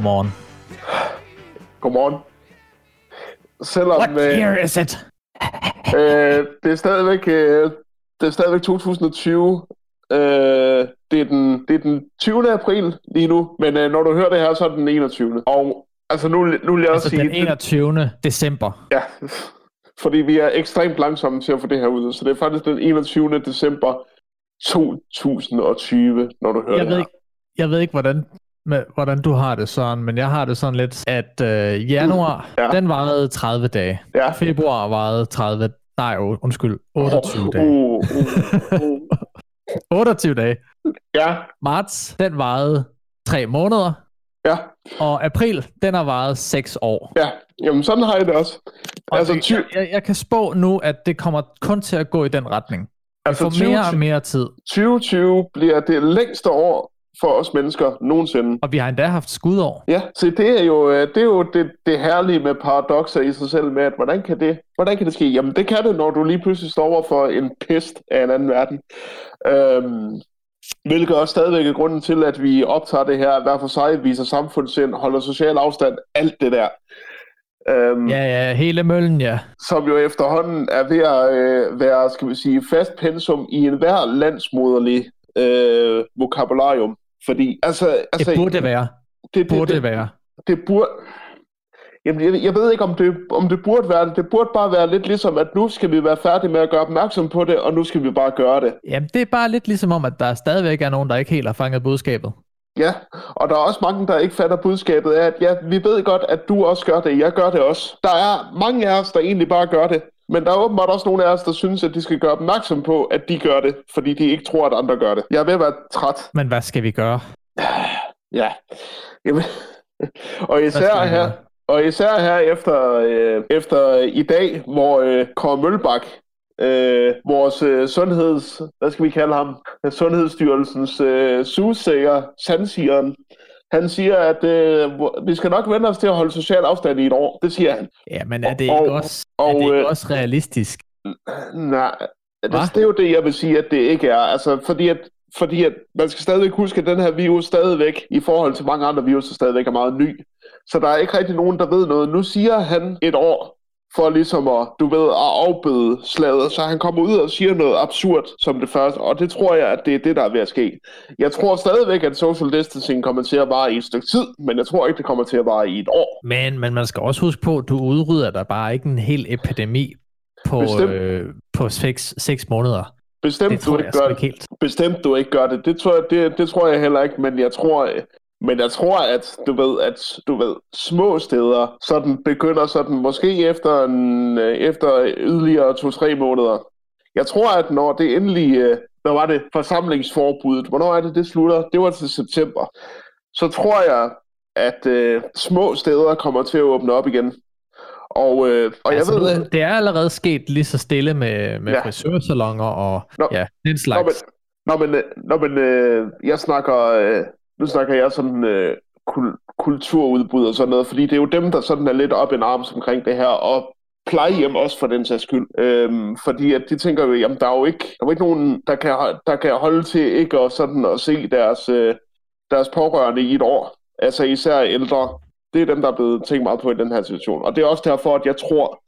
Godmorgen. Godmorgen. Selvom What øh, year is it? øh, det er stadigvæk øh, det er stadigvæk 2020. Øh, det, er den, det er den 20. april lige nu, men øh, når du hører det her, så er det den 21. Og altså nu, nu vil jeg også Altså sige... den 21. december. Ja, fordi vi er ekstremt langsomme til at få det her ud, så det er faktisk den 21. december 2020, når du hører Jeg det ved, her. ikke, jeg ved ikke, hvordan, med, hvordan du har det sådan, men jeg har det sådan lidt, at øh, januar, Ja. den varede 30 dage. Ja. Februar varede 30, nej, oh, undskyld, 28 dage. Uh, uh, uh. 28 dage. Ja, Marts, den varede 3 måneder, ja, og april, den har varet 6 år. ja. Jamen sådan har jeg det også. Og Altså, det, ty- jeg, jeg, jeg kan spå nu, at det kommer kun til at gå i den retning. Vi Altså, får mere og mere tid, 2020 bliver det længste år for os mennesker nogensinde. og vi har endda haft skudår. Ja, så det er jo, øh, det, er jo det, det herlige med paradoxer i sig selv med, at hvordan kan, det, hvordan kan det ske? Jamen det kan det, når du lige pludselig står over for en pest af en anden verden. Øhm, hvilket også stadigvæk er grunden til, at vi optager det her hver for sig, viser samfundssind, holder social afstand, alt det der. Øhm, Ja, ja, hele møllen, ja. som jo efterhånden er ved at øh, være, skal vi sige, fast pensum i enhver landsmoderlig øh, vokabularium. Fordi, altså... altså Det burde være. det, Burde det, være. det burde... Jamen, jeg, jeg ved ikke, om det, om det burde være det. Det burde bare være lidt ligesom, at nu skal vi være færdige med at gøre opmærksom på det, og nu skal vi bare gøre det. Jamen, det er bare lidt ligesom om, at der stadigvæk er nogen, der ikke helt har fanget budskabet. Ja, og der er også mange, der ikke fatter budskabet af, at ja, vi ved godt, at du også gør det, jeg gør det også. Der er mange af os, der egentlig bare gør det, men der er åbenbart også nogle af os, der synes, at de skal gøre opmærksom på, at de gør det, fordi de ikke tror, at andre gør det. Jeg er ved at være træt. Men hvad skal vi gøre? Ja. Jamen, og især her, og især her efter, øh, efter i dag, hvor øh, Kåre Mølbak, øh, vores øh, sundheds, hvad skal vi kalde ham, Sundhedsstyrelsens øh, sugesager, sandsigeren, han siger, at øh, vi skal nok vende os til at holde social afstand i et år. Det siger han. Ja, men er det Og- ikke også, er og, det ikke øh, også realistisk? Nej, det, det er jo det, jeg vil sige, at det ikke er. Altså, fordi at, fordi at man skal stadigvæk huske, at den her virus stadigvæk, i forhold til mange andre viruser, stadigvæk er meget ny. Så der er ikke rigtig nogen, der ved noget. Nu siger han et år, for ligesom at, du ved, at afbøde slaget. Så han kommer ud og siger noget absurd som det første, og det tror jeg, at det er det, der er ved at ske. Jeg tror stadigvæk, at social distancing kommer til at vare i et stykke tid, men jeg tror ikke, det kommer til at vare i et år. Men, men man skal også huske på, at du udrydder der bare ikke en hel epidemi på, Bestemt. øh, på seks, seks måneder. Bestemt, Det du ikke jeg gør det. helt. Bestemt, du ikke gør det. Det tror jeg, det, det tror jeg heller ikke, men jeg tror, men jeg tror, at du ved, at du ved, små steder, sådan begynder sådan, måske efter, en, øh, efter yderligere to-tre måneder. Jeg tror, at når det endelig, øh, hvad var det, forsamlingsforbuddet, hvornår er det, det slutter? Det var til september. Så tror jeg, at øh, små steder kommer til at åbne op igen. Og, øh, og altså, jeg ved, nu- det er allerede sket lige så stille med, med Ja. frisørsalonger og Nå. ja, den Nå, slags. men, nå, men, øh, nå, men øh, jeg snakker, øh, nu snakker jeg sådan øh, kul- kulturudbud og sådan noget, fordi det er jo dem, der sådan er lidt op en arms omkring det her, og plejehjem også for den sags skyld. Øhm, fordi at de tænker jo, jamen der er jo ikke, der er jo ikke nogen, der kan, der kan holde til ikke at, sådan at se deres, øh, deres pårørende i et år. Altså især ældre. Det er dem, der er blevet tænkt meget på i den her situation. Og det er også derfor, at jeg tror,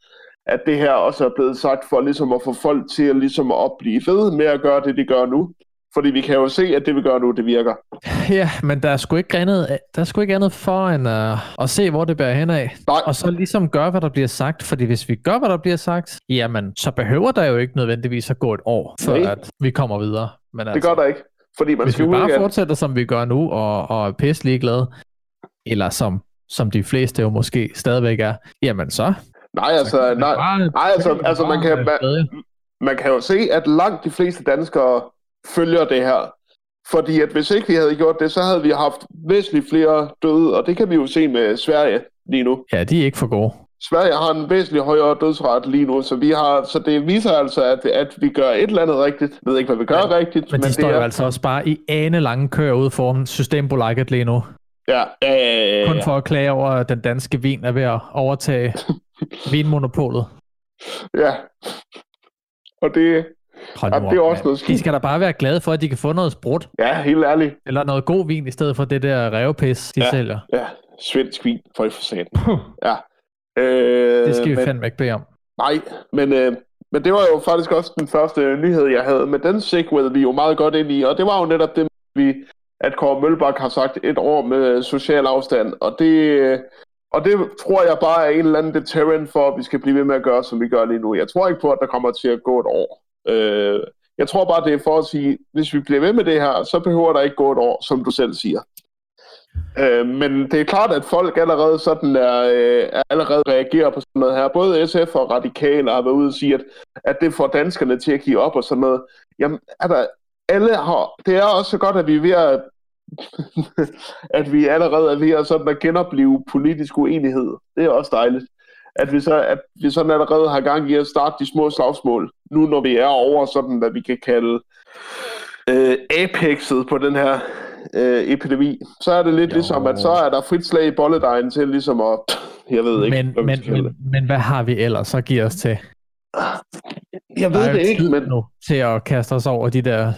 at det her også er blevet sagt for ligesom at få folk til at, ligesom at blive ved med at gøre det, de gør nu. Fordi vi kan jo se, at det vi gør nu, det virker. Ja, men der er sgu ikke andet, der er sgu ikke andet for end uh, at se, hvor det bærer hen af. Nej, Og så ligesom gøre, hvad der bliver sagt. Fordi hvis vi gør, hvad der bliver sagt, jamen, så behøver der jo ikke nødvendigvis at gå et år, før Nej. at vi kommer videre. Men det gør der ikke. Fordi man Hvis skal vi bare at... fortsætter, som vi gør nu, og, og er pisse ligeglade, eller som, som de fleste jo måske stadigvæk er, jamen så... Nej, altså, nej, nej, altså, altså man, kan, man, man kan jo se, at langt de fleste danskere følger det her. Fordi at hvis ikke vi havde gjort det, så havde vi haft væsentligt flere døde, og det kan vi jo se med Sverige lige nu. Ja, de er ikke for gode. Sverige har en væsentligt højere dødsret lige nu, så, vi har, så det viser altså, at, at vi gør et eller andet rigtigt. Jeg ved ikke, hvad vi gør Men- rigtigt, Men de det står er... jo altså også bare i ane lange køer ude foran Systembolaget lige nu. Ja, ja, ja, ja, Kun ja. for at klage over, at den danske vin er ved at overtage vinmonopolet. ja. Og det, Hold Ja, nu det er også noget skidt. De skal da bare være glade for, at de kan få noget sprut, ja, helt ærligt. eller noget god vin, i stedet for det der revpis, de Ja. sælger. Ja, svensk vin for i forsaten. Ja. Øh, det skal vi men, fandme ikke bede om. Nej, men, øh, men det var jo faktisk også den første nyhed, jeg havde. Men den segwayede vi jo meget godt ind i, og det var jo netop det, vi, at Kåre Mølbak har sagt et år med social afstand. Og det, øh, og det tror jeg bare er en eller anden deterrent for, at vi skal blive ved med at gøre, som vi gør lige nu. Jeg tror ikke på, at der kommer til at gå et år. Øh, jeg tror bare, det er for at sige, hvis vi bliver ved med det her, så behøver der ikke gå et år, som du selv siger. Øh, men det er klart, at folk allerede sådan er, øh, er allerede reagerer på sådan noget her. Både SF og Radikale har været ude og sige, at, at det får danskerne til at give op og sådan noget. Jamen, er der, alle har, det er også så godt, at vi er ved at, at vi allerede er ved at, sådan at genopleve politisk uenighed. Det er også dejligt. At vi, så, at vi sådan allerede har gang i at starte de små slagsmål, nu når vi er over sådan, hvad vi kan kalde øh, apexet på den her øh, epidemi, så er det lidt Jo. ligesom, at så er der frit slag i bolledejen til ligesom at, jeg ved ikke, Men, hvad men, men, men hvad har vi ellers at give os til? Jeg ved det ikke, men, nu til at kaste os over de der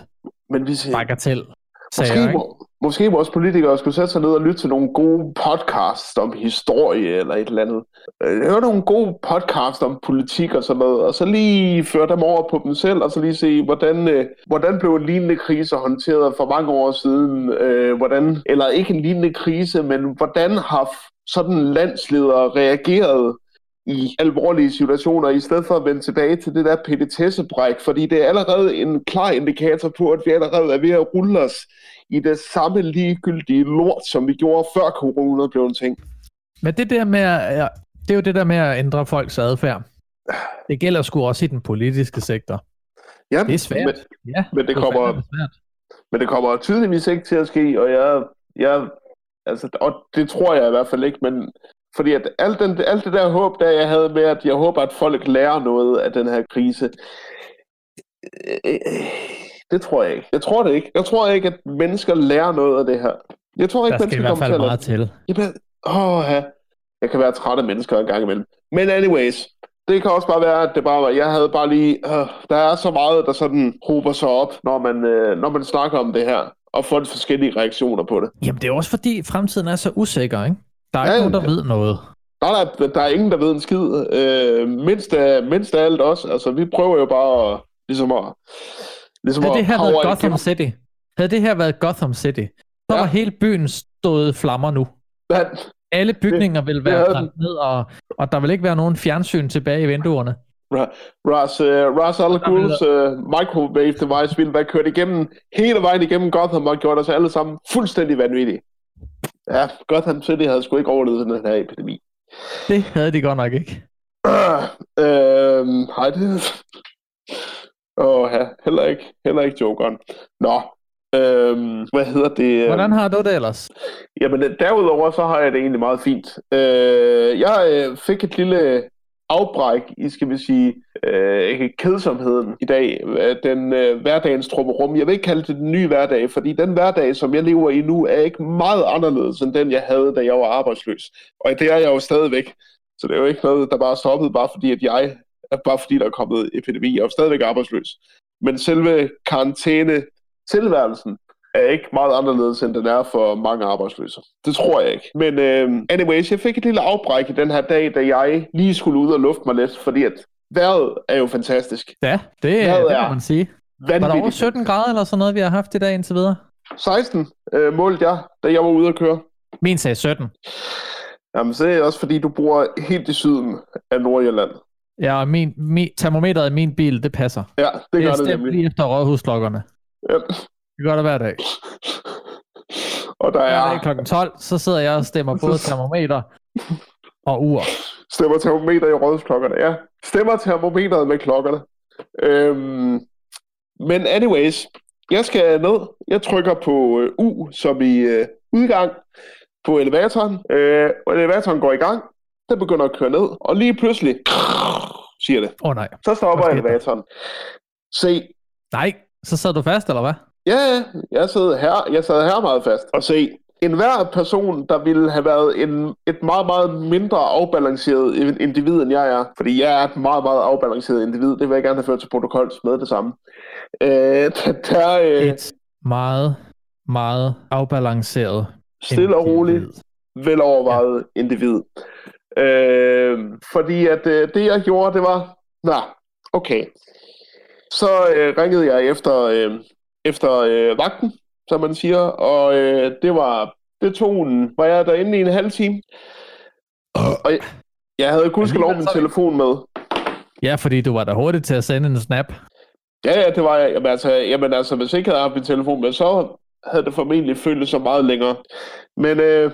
men vi ser, bagatel sager, Måske, ikke? må, måske vores politikere skulle sætte sig ned og lytte til nogle gode podcasts om historie eller et eller andet. Øh, Høre nogle gode podcasts om politik og sådan noget, og så lige føre dem over på dem selv, og så lige se, hvordan, øh, hvordan blev en lignende krise håndteret for mange år siden. Øh, hvordan, eller ikke en lignende krise, men hvordan har sådan landsledere reageret i alvorlige situationer, i stedet for at vende tilbage til det der petitessebræk, fordi det er allerede en klar indikator på, at vi allerede er ved at rulle os i det samme ligegyldige lort, som vi gjorde før corona blev en ting. Men det der med at, det er jo det der med at ændre folks adfærd. Det gælder sgu også i den politiske sektor. Ja, Det er svært. Men, Ja, men, det er kommer, svært. men det kommer tydeligvis ikke til at ske, og jeg, jeg altså, og det tror jeg i hvert fald ikke, men fordi at alt, den, alt det der håb, der jeg havde med, at jeg håber, at folk lærer noget af den her krise, øh, det tror jeg ikke. Jeg tror det ikke. Jeg tror ikke, at mennesker lærer noget af det her. Jeg tror ikke, Der skal i hvert fald meget til. Jamen, åh, ja. Jeg kan være træt af mennesker en gang imellem. Men anyways, det kan også bare være, at det bare var, jeg havde bare lige, øh, der er så meget, der sådan hober sig op, når man, øh, når man snakker om det her, og får forskellige reaktioner på det. Jamen, det er også fordi, fremtiden er så usikker, ikke? Der er Ja, ikke nogen, der ja. ved noget. Der er, der er ingen, der ved en skid. Øh, mindst, af, mindst af alt også. Altså, vi prøver jo bare at, ligesom at, ligesom Havde det her været Gotham igennem. City, havde det her været Gotham City, så Ja. var hele byen stået flammer nu. Men, Alle bygninger ville det være havde brændt ned, og, og der vil ikke være nogen fjernsyn tilbage i vinduerne. Ras, uh, Ras Al Ghuls uh, microwave device ville være kørt igennem hele vejen igennem Gotham og gjort os alle sammen fuldstændig vanvittige. Ja, Gotham City havde sgu ikke overlevet den her epidemi. Det havde de godt nok ikke. Øh, hej, det... Åh, ja, heller ikke, heller ikke Jokeren. Nå, øhm, hvad hedder det? Hvordan har du det ellers? Jamen, derudover så har jeg det egentlig meget fint. Øh, jeg øh, fik et lille afbræk i, skal vi sige, øh, kedsomheden i dag. Øh, den øh, hverdagens trummerum. Jeg vil ikke kalde det den nye hverdag, fordi den hverdag, som jeg lever i nu, er ikke meget anderledes end den, jeg havde, da jeg var arbejdsløs. Og det er jeg jo stadigvæk. Så det er jo ikke noget, der bare er stoppet, bare fordi, at jeg bare fordi der er kommet epidemi. Jeg er jo stadigvæk arbejdsløs. Men selve karantæne tilværelsen er ikke meget anderledes, end den er for mange arbejdsløse. Det tror jeg ikke. Men øh, anyways, jeg fik et lille afbræk i den her dag, da jeg lige skulle ud og lufte mig lidt, fordi at vejret er jo fantastisk. Ja, det, Hvad det er- må man sige. Var der over Vanvittigt. 17 grader eller sådan noget, vi har haft i dag indtil videre? 16 øh, målte jeg, da jeg var ude at køre. Min sagde 17. Jamen, så er det også fordi, du bor helt i syden af Nordjylland. Ja, og min, min, termometeret i min bil, det passer. Ja, det Det gør er det stemt nemlig. lige efter rådhusklokkerne. Ja. Det gør det hver dag. Og der Hver er dag klokken 12, så sidder jeg og stemmer både termometer og ur. stemmer termometer i rådhusklokkerne. Ja, stemmer termometeret med klokkerne. Øhm, men anyways, jeg skal ned. Jeg trykker på øh, U som i øh, udgang på elevatoren. Øh, og elevatoren går i gang. Den begynder at køre ned. Og lige pludselig siger det. Åh oh, nej. Så stopper elevatoren. Se, Nej, så sad du fast, eller hvad? Ja, jeg sad her, jeg sad her meget fast. Og se, en hver person, der ville have været en, et meget, meget mindre afbalanceret in- individ, end jeg er, fordi jeg er et meget, meget afbalanceret individ, det vil jeg gerne have ført til protokols med det samme. Øh, der, der øh, Et meget, meget afbalanceret stille og roligt, velovervejet ja. individ. Øh, fordi at øh, det, jeg gjorde, det var, nej, okay. Så øh, ringede jeg efter, øh, efter øh, vagten, som man siger, og øh, det var, det tog en, var jeg derinde i en halv time. Og jeg, jeg havde gudskelov min telefon med. Ja, fordi du var da hurtigt til at sende en snap. Ja, ja, det var jeg. Jamen altså, jamen, altså hvis jeg ikke havde haft min telefon med, så havde det formentlig føltes så meget længere. Men øh,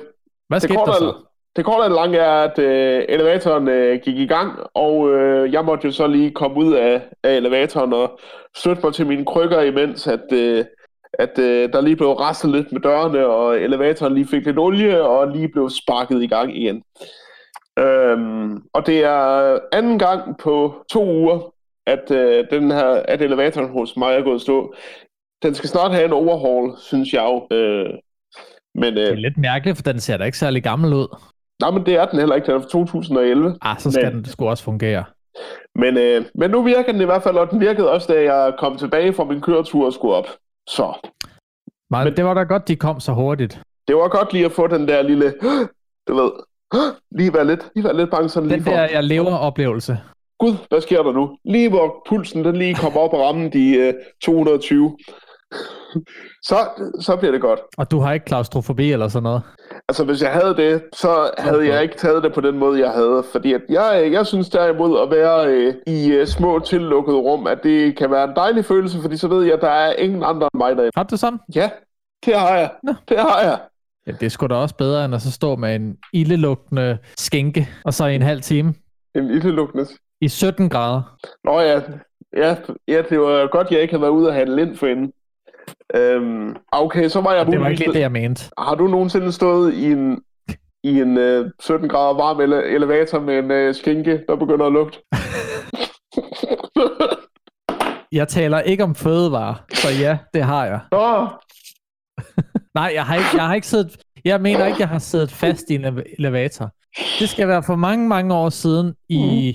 Hvad skete der så? Det korte og lange er, at øh, elevatoren øh, gik i gang, og øh, jeg måtte jo så lige komme ud af, af elevatoren og støtte mig til mine krykker, imens at, øh, at øh, der lige blev rastet lidt med dørene, og elevatoren lige fik lidt olie, og lige blev sparket i gang igen. Øhm, og det er anden gang på to uger, at, øh, den her, at elevatoren hos mig er gået stå. Den skal snart have en overhaul, synes jeg jo. Øh, men, øh, det er lidt mærkeligt, for den ser da ikke særlig gammel ud. Nej, men det er den heller ikke. Den er fra 2011. Ah, så skal men, den sgu også fungere. Men, øh, men nu virker den i hvert fald, og den virkede også, da jeg kom tilbage fra min køretur og skulle op. Så. Men, men det var da godt, de kom så hurtigt. Det var godt lige at få den der lille, du ved, lige være lidt, lige være lidt bange sådan den lige for. Den der jeg lever oplevelse. Gud, hvad sker der nu? Lige hvor pulsen den lige kommer op og rammer de øh, 220. så, så bliver det godt. Og du har ikke klaustrofobi eller sådan noget? Altså, hvis jeg havde det, så havde okay. jeg ikke taget det på den måde, jeg havde. Fordi at jeg, jeg synes derimod at være øh, i øh, små tillukkede rum, at det kan være en dejlig følelse, fordi så ved jeg, at der er ingen andre end mig derinde. Har du sådan? Ja, det har jeg. Nå. Det har jeg. Ja, det er sgu da også bedre, end at så stå med en ildelugtende skænke, og så i en halv time. En ildelugtende? I 17 grader. Nå ja, ja, ja det var godt, jeg ikke havde været ude og handle ind for inden. Øhm, okay, så var jeg... Det var ikke det, jeg mente. Har du nogensinde stået i en, i en uh, 17 grader varm ele- elevator med en uh, skinke, der begynder at lugte? jeg taler ikke om fødevarer, så ja, det har jeg. Nå. Nej, jeg har, ikke, jeg har ikke siddet... Jeg mener ikke, jeg har siddet fast i en elevator. Det skal være for mange, mange år siden i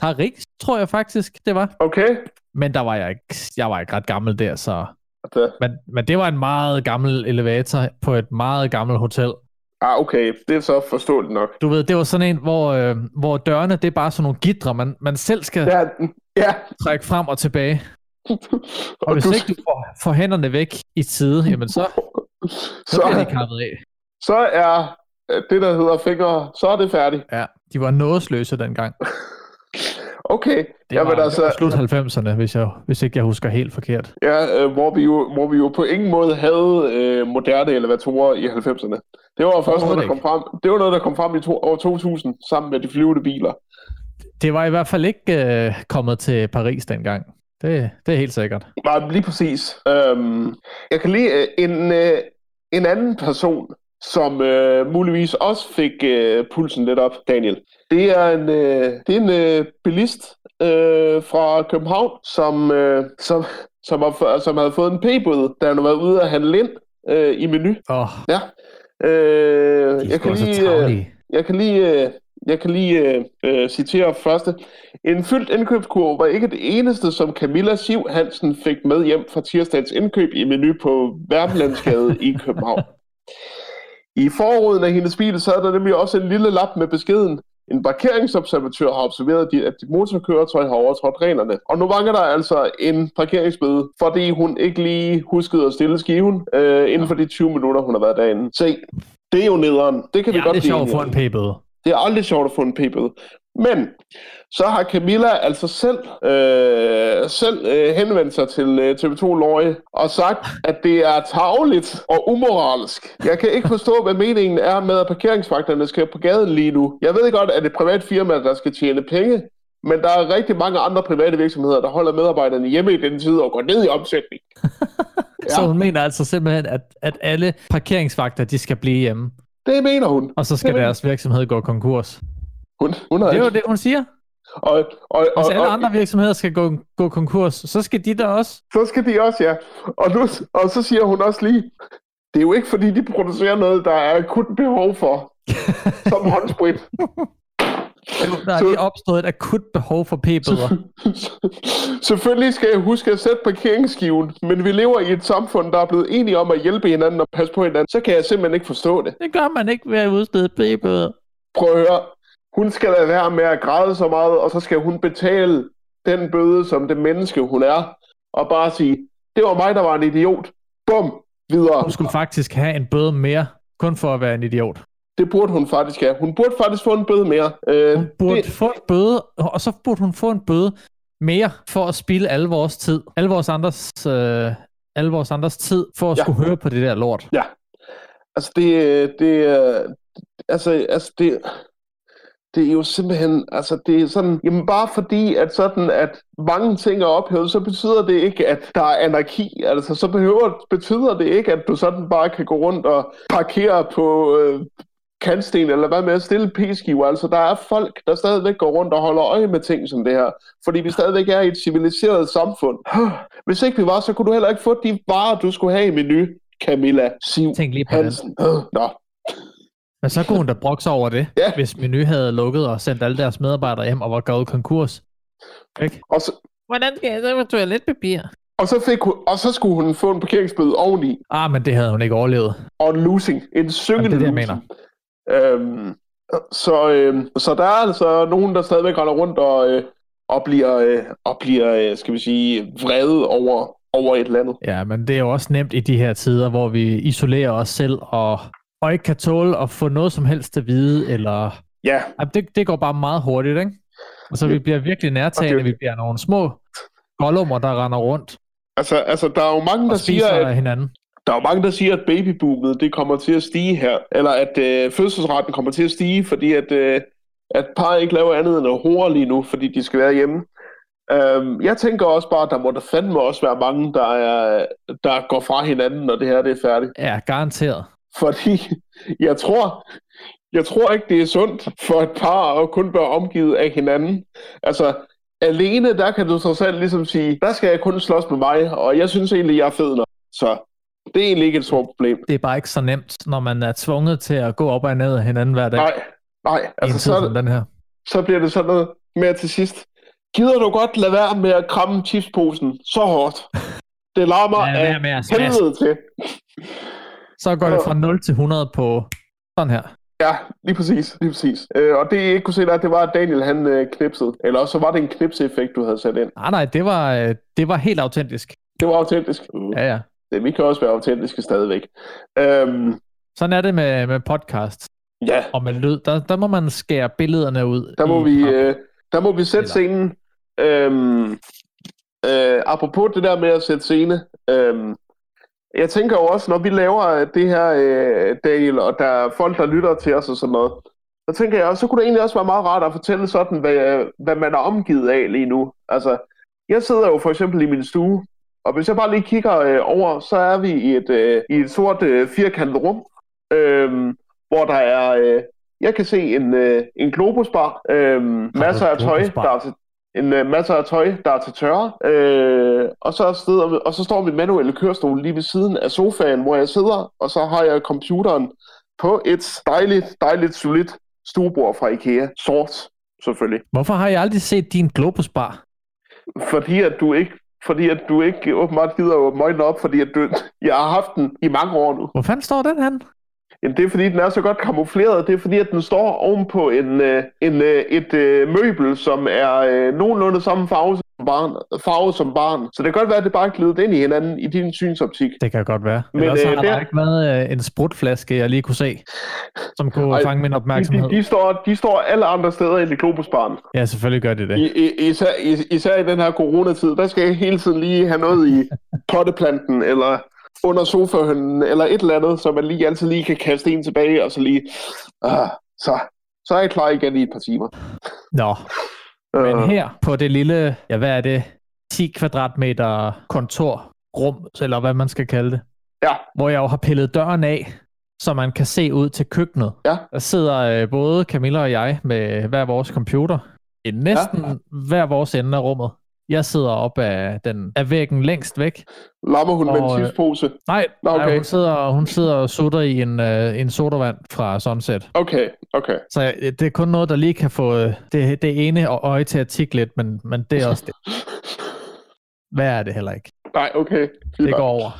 Paris, tror jeg faktisk, det var. Okay. Men der var jeg ikke, jeg var ikke ret gammel der, så... Det. Men, men det var en meget gammel elevator på et meget gammelt hotel. Ah, okay. Det er så forståeligt nok. Du ved, det var sådan en, hvor, øh, hvor dørene, det er bare sådan nogle gitre, man, man selv skal ja, ja. trække frem og tilbage. og hvis du... ikke du får, får hænderne væk i tide, jamen så, så, så bliver de kappet af. Så er øh, det, der hedder fingre, så er det færdigt. Ja, de var nådesløse dengang. Okay. Det var, altså, slut 90'erne, hvis, jeg, hvis ikke jeg husker helt forkert. Ja, øh, hvor, vi jo, hvor vi jo på ingen måde havde øh, moderne elevatorer i 90'erne. Det var først noget, der kom frem. Det var noget, der kom frem i to, år 2000, sammen med de flyvende biler. Det var i hvert fald ikke øh, kommet til Paris dengang. Det, det er helt sikkert. Nej, lige præcis. Øhm, jeg kan lige øh, en, øh, en anden person, som øh, muligvis også fik øh, pulsen lidt op, Daniel. Det er en, øh, det er en øh, bilist øh, fra København, som, øh, som, som, har, som havde fået en p-bøde, da han har været ude at handle ind øh, i menu. Oh. Ja. Øh, jeg, kan lige, øh, jeg kan lige, øh, jeg kan lige øh, øh, citere første. En fyldt indkøbskurv var ikke det eneste, som Camilla Siv Hansen fik med hjem fra tirsdagens indkøb i menu på Værmlandsgade i København. I forruden af hendes bil sad der nemlig også en lille lap med beskeden. En parkeringsobservatør har observeret, at dit motorkøretøj har overtrådt reglerne. Og nu mangler der altså en parkeringsbøde, fordi hun ikke lige huskede at stille skiven øh, inden for de 20 minutter, hun har været derinde. Se, det er jo nederen. Det kan ja, vi godt det er sjovt at få en p-bøde. Det er aldrig sjovt at få en p-bøde. Men så har Camilla altså selv, øh, selv øh, henvendt sig til øh, TV2 Løje og sagt, at det er tageligt og umoralsk. Jeg kan ikke forstå, hvad meningen er med, at parkeringsvagterne skal på gaden lige nu. Jeg ved godt, at det er privat firma, der skal tjene penge, men der er rigtig mange andre private virksomheder, der holder medarbejderne hjemme i den tid og går ned i omsætning. ja. Så hun mener altså simpelthen, at, at alle parkeringsvagter, de skal blive hjemme? Det mener hun. Og så skal det deres virksomhed gå konkurs? Hun, hun det er jo det, hun siger. Og, og, og, Hvis alle og, andre virksomheder skal gå, gå konkurs, så skal de der også. Så skal de også, ja. Og, nu, og så siger hun også lige, det er jo ikke fordi, de producerer noget, der er akut behov for, som håndsprit. Der er Så- lige opstået et akut behov for p-bøder. Selvfølgelig skal jeg huske at sætte parkeringsskiven, men vi lever i et samfund, der er blevet enige om at hjælpe hinanden og passe på hinanden. Så kan jeg simpelthen ikke forstå det. Det gør man ikke ved at udstede p-bøder. Prøv at høre. Hun skal lade være med at græde så meget, og så skal hun betale den bøde, som det menneske hun er, og bare sige, det var mig, der var en idiot. Bum, videre. Hun skulle faktisk have en bøde mere, kun for at være en idiot. Det burde hun faktisk have. Hun burde faktisk få en bøde mere. Øh, Hun burde det, få en bøde, og så burde hun få en bøde mere for at spille alle vores tid. Alle vores andres, øh, alle vores andres tid for at Ja. skulle høre på det der lort. altså, det, det, øh, altså, altså, det, det er jo simpelthen, altså det er sådan, jamen bare fordi, at sådan, at mange ting er ophævet, så betyder det ikke, at der er anarki. Altså så behøver, betyder det ikke, at du sådan bare kan gå rundt og parkere på øh, kantsten, eller hvad med at stille p-skiver. Altså der er folk, der stadigvæk går rundt og holder øje med ting som det her, fordi vi stadigvæk er i et civiliseret samfund. Hvis ikke vi var, så kunne du heller ikke få de varer, du skulle have i menu, Camilla Siv Tænk lige på det. Hansen. Øh, Nå, Men så kunne hun da brokse over det, Ja. hvis Menu havde lukket og sendt alle deres medarbejdere hjem og var gået konkurs. Ikke? og så, Hvordan skal jeg så med toiletpapir? Og så, fik hun, og så skulle hun få en parkeringsbøde oveni. Ah, men det havde hun ikke overlevet. Og en losing. En syngende Jamen, det er det, jeg losing. Øhm, så, øhm, så der er altså nogen, der stadigvæk render rundt og, øh, og bliver, øh, og bliver øh, skal vi sige, vrede over, over et eller andet. Ja, men det er jo også nemt i de her tider, hvor vi isolerer os selv og, og ikke kan tåle at få noget som helst at vide, eller... Ja, Ja, det, det går bare meget hurtigt, ikke? Altså, vi bliver virkelig nærtagende, Og det- vi bliver nogle små gollummer, der render rundt altså, altså der er jo mange, der og siger, at, hinanden. der er jo mange, der siger, at babyboomet det kommer til at stige her. Eller at øh, fødselsretten kommer til at stige, fordi at, øh, at par ikke laver andet end at hore lige nu, fordi de skal være hjemme. Øhm, jeg tænker også bare, at der må der fandme også være mange, der, er, der går fra hinanden, når det her det er færdigt. Ja, garanteret. Fordi jeg tror, jeg tror ikke, det er sundt for et par at kun være omgivet af hinanden. Altså, alene, der kan du så selv ligesom sige, der skal jeg kun slås med mig, og jeg synes egentlig, jeg er fed nok. Så det er egentlig ikke et stort problem. Det er bare ikke så nemt, når man er tvunget til at gå op og ned af hinanden hver dag. Nej, nej, altså så, den her. så bliver det sådan noget med til sidst. Gider du godt lade være med at kramme chipsposen så hårdt? Det larmer af helvede til. Så går det fra 0 til 100 på sådan her. Ja, lige præcis. Lige præcis. Øh, og det jeg ikke kunne se der, det var, at Daniel han øh, knipsede. Eller også så var det en knipseeffekt, du havde sat ind. Nej, nej, det var, øh, det var helt autentisk. Det var autentisk. Uh, Ja, ja. det, vi kan også være autentiske stadigvæk. Øhm, Sådan er det med, med podcast ja, og med lyd. Der, der må man skære billederne ud. der må, i vi, øh, der må vi sætte scenen. Øhm, øh, apropos det der med at sætte scene. Øhm, jeg tænker jo også, når vi laver det her, øh, Daniel, og der er folk, der lytter til os og sådan noget, så tænker jeg også, så kunne det egentlig også være meget rart at fortælle sådan, hvad, hvad man er omgivet af lige nu. Altså, jeg sidder jo for eksempel i min stue, og hvis jeg bare lige kigger øh, over, så er vi i et, øh, i et sort øh, firkantet rum, øh, hvor der er, øh, jeg kan se en, øh, en globusbar, øh, masser af tøj, der er til, en øh, masser af tøj, der er til tørre, øh, og, så sidder, og så står min manuelle kørestol lige ved siden af sofaen, hvor jeg sidder, og så har jeg computeren på et dejligt, dejligt, solidt stuebord fra IKEA. Sort, selvfølgelig. Hvorfor har jeg aldrig set din Globus-bar? Fordi at du ikke fordi at du ikke åbenbart gider at åbne øjnene op, fordi at du, jeg har haft den i mange år nu. Hvor fanden står den hen? Jamen, det er fordi, den er så godt kamufleret. Det er fordi, at den står ovenpå en, øh, en, øh, et øh, møbel, som er øh, nogenlunde samme farve som, barn, farve som barn. Så det kan godt være, at det bare er glidet ind i hinanden i din synsoptik. Det kan godt være. Men Men, øh, har der der- ikke været øh, en sprutflaske, jeg lige kunne se, som kunne Ej, fange min opmærksomhed. de, de, står, de står alle andre steder end i Globusbaren. Ja, selvfølgelig gør de det. I, i, især, is, især i den her coronatid, der skal jeg hele tiden lige have noget i potteplanten, eller under sofahønnen, eller et eller andet, så man lige altid lige kan kaste en tilbage, og så lige... Uh, så, så er jeg klar igen i et par timer. Nå, men Øh, her på det lille, ja hvad er det, 10 kvadratmeter kontorrum, eller hvad man skal kalde det, Ja. hvor jeg jo har pillet døren af, så man kan se ud til køkkenet. Ja. Der sidder øh, både Camilla og jeg med hver vores computer i næsten ja. hver vores ende af rummet. Jeg sidder op af, den, af væggen længst væk. Lammer hun med Og, en øh, tidspose? Nej, Nå, okay. nej hun, sidder, hun sidder og sutter i en, øh, en sodavand fra Sunset. Okay, okay. Så jeg- det er kun noget, der lige kan få øh, det, det ene øje til at tikke lidt, men, men det er også det. Hvad er det heller ikke? Nej, okay. Fint Det går over.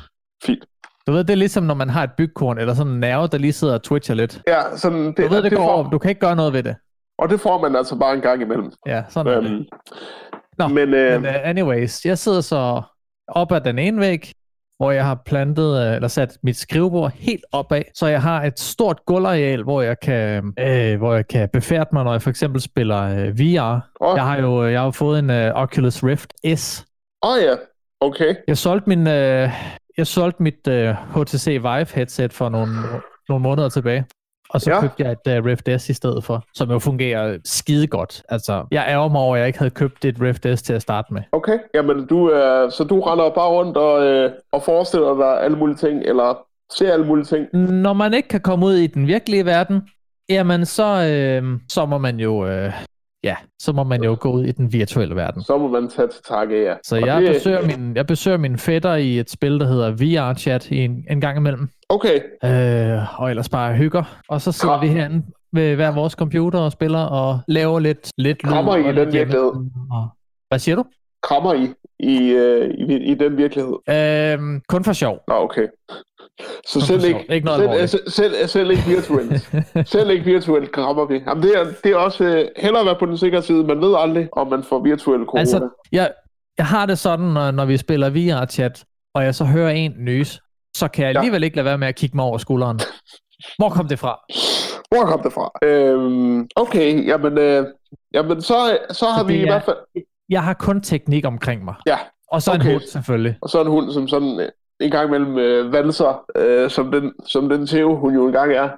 Fint. Du ved, det er ligesom, når man har et bygkorn, eller sådan en nerve, der lige sidder og twitcher lidt. Ja, sådan, det, Du ved, det, det går får, over. Du kan ikke gøre noget ved det. Og det får man altså bare en gang imellem. Ja, sådan er det. Nå, men, øh, Men uh, anyways, jeg sidder så op ad den ene væg, hvor jeg har plantet, uh, eller sat mit skrivebord helt opad, så jeg har et stort gulvareal, hvor jeg kan, øh, hvor jeg kan befærde mig, når jeg for eksempel spiller øh, VR. Åh. Jeg har jo jeg har fået en øh, Oculus Rift S. Åh oh, ja, okay. Jeg solgte min, øh, jeg solgte mit øh, HTC Vive headset for nogle, nogle måneder tilbage. Og så Ja. købte jeg et uh, Rift S i stedet for, som jo fungerer skide godt. Altså, jeg ærger mig over, at jeg ikke havde købt et Rift S til at starte med. Okay, jamen du, øh, så du render bare rundt og, øh, og forestiller dig alle mulige ting, eller ser alle mulige ting. Når man ikke kan komme ud i den virkelige verden, jamen så, øh, så må man jo øh, ja, så må man jo gå ud i den virtuelle verden. Så må man tage til takke, ja. Så jeg, det- besøger min, jeg besøger min fætter i et spil, der hedder VR-chat i en, en gang imellem. Okay, Øh, og ellers bare hygger. Og så sidder Kram- vi herinde ved hver vores computer og spiller og laver lidt, lidt lyd Krammer I og den virkelighed? og- Hvad siger du? krammer I i, øh, i, i den virkelighed? Øhm, kun for sjov. Nå, okay. Så selv ikke. Ikke noget selv, selv, selv, selv ikke virtuelt. selv ikke virtuelt krammer vi. Jamen, det er, det er også øh, hellere være på den sikre side. Man ved aldrig, om man får virtuel corona. Altså, jeg, jeg har det sådan, når, når vi spiller VR-chat, og jeg så hører en nys, så kan jeg Ja. alligevel ikke lade være med at kigge mig over skulderen. Hvor kom det fra? Hvor kom det fra? Øhm, okay, jamen, øh, jamen så, så har Så vi i er- hvert fald... Jeg har kun teknik omkring mig. Ja, Og så en okay. hund selvfølgelig. og så en hund, som sådan øh, en gang imellem øh, valser, øh, som, den, som den Theo, hun jo engang er,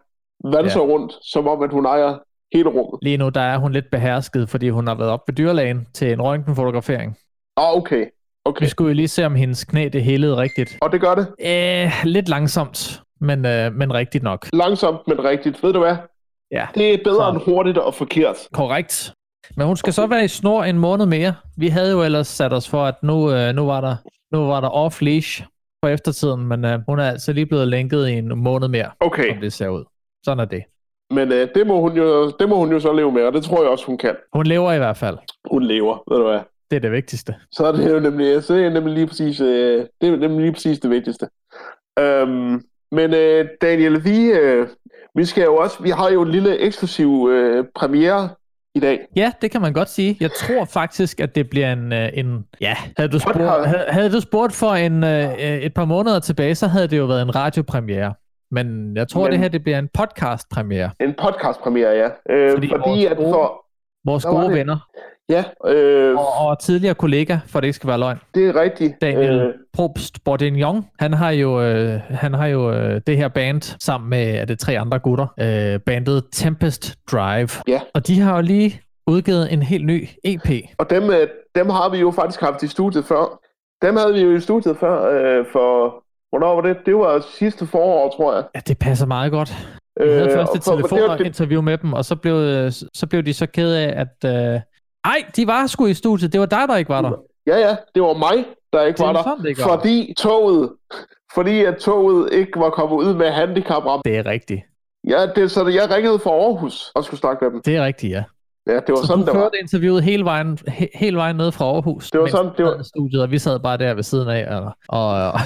valser ja. rundt, som om, at hun ejer hele rummet. Lige nu der er hun lidt behersket, fordi hun har været op ved dyrlægen til en røntgenfotografering. Ah, okay. Okay. Vi skulle jo lige se, om hendes knæ det helede rigtigt. Og det gør det Æh, lidt langsomt, men, øh, men rigtigt nok. langsomt, men rigtigt. Ved du hvad? Ja, Det er bedre Så. end hurtigt og forkert. korrekt. Men hun skal så være i snor en måned mere. Vi havde jo ellers sat os for, at nu, øh, nu var der, nu var der off-leash på eftertiden, men øh, hun er altså lige blevet lænket i en måned mere, Okay, som det ser ud. Sådan er det. men øh, det, må hun jo, det må hun jo så leve med, og det tror jeg også, hun kan. Hun lever i hvert fald. Hun lever, ved du hvad? Det er det vigtigste. Så er det jo nemlig, så er det nemlig lige præcis, øh, det er nemlig lige præcis det vigtigste. Øhm, men øh, Daniel, vi, øh, vi skal jo også, vi har jo en lille eksklusiv øh, premiere i dag. Ja, det kan man godt sige. Jeg tror faktisk, at det bliver en... øh, en ja, havde du, spurgt, havde, havde du spurgt for en, øh, et par måneder tilbage, så havde det jo været en radiopremiere. Men jeg tror, Men- det her det bliver en podcast-premiere. En podcast premiere, ja. Øh, Fordi fordi, vores at for, Vores gode venner ja, øh, og, og tidligere kollega, for det ikke skal være løgn, det er rigtigt. Daniel Øh, Probst Bourdignon, han har jo, øh, han har jo øh, det her band sammen med er det tre andre gutter, øh, bandet Tempest Drive. Ja. Og de har jo lige udgivet en helt ny EP. og dem, øh, dem har vi jo faktisk haft i studiet før. Dem havde vi jo i studiet før, øh, for, hvornår var det? Det var sidste forår, tror jeg. Ja, det passer meget godt. Vi havde først og et det telefoninterview med dem, og så blev, øh, så blev de så kede af, at... Øh, ej, de var sgu i studiet. Det var dig, der ikke var der. Ja, ja, det var mig, der ikke Det var der. sådan, ikke var. fordi toget, fordi at toget ikke var kommet ud med handicapram. Det er rigtigt. Ja, det, så jeg ringede fra Aarhus og skulle snakke med dem. Det er rigtigt, ja. Ja, det var Så sådan, du det var. interviewet hele vejen, he, hele vejen ned fra Aarhus. Det var sådan, det var- Studiet, og vi sad bare der ved siden af og, og, og,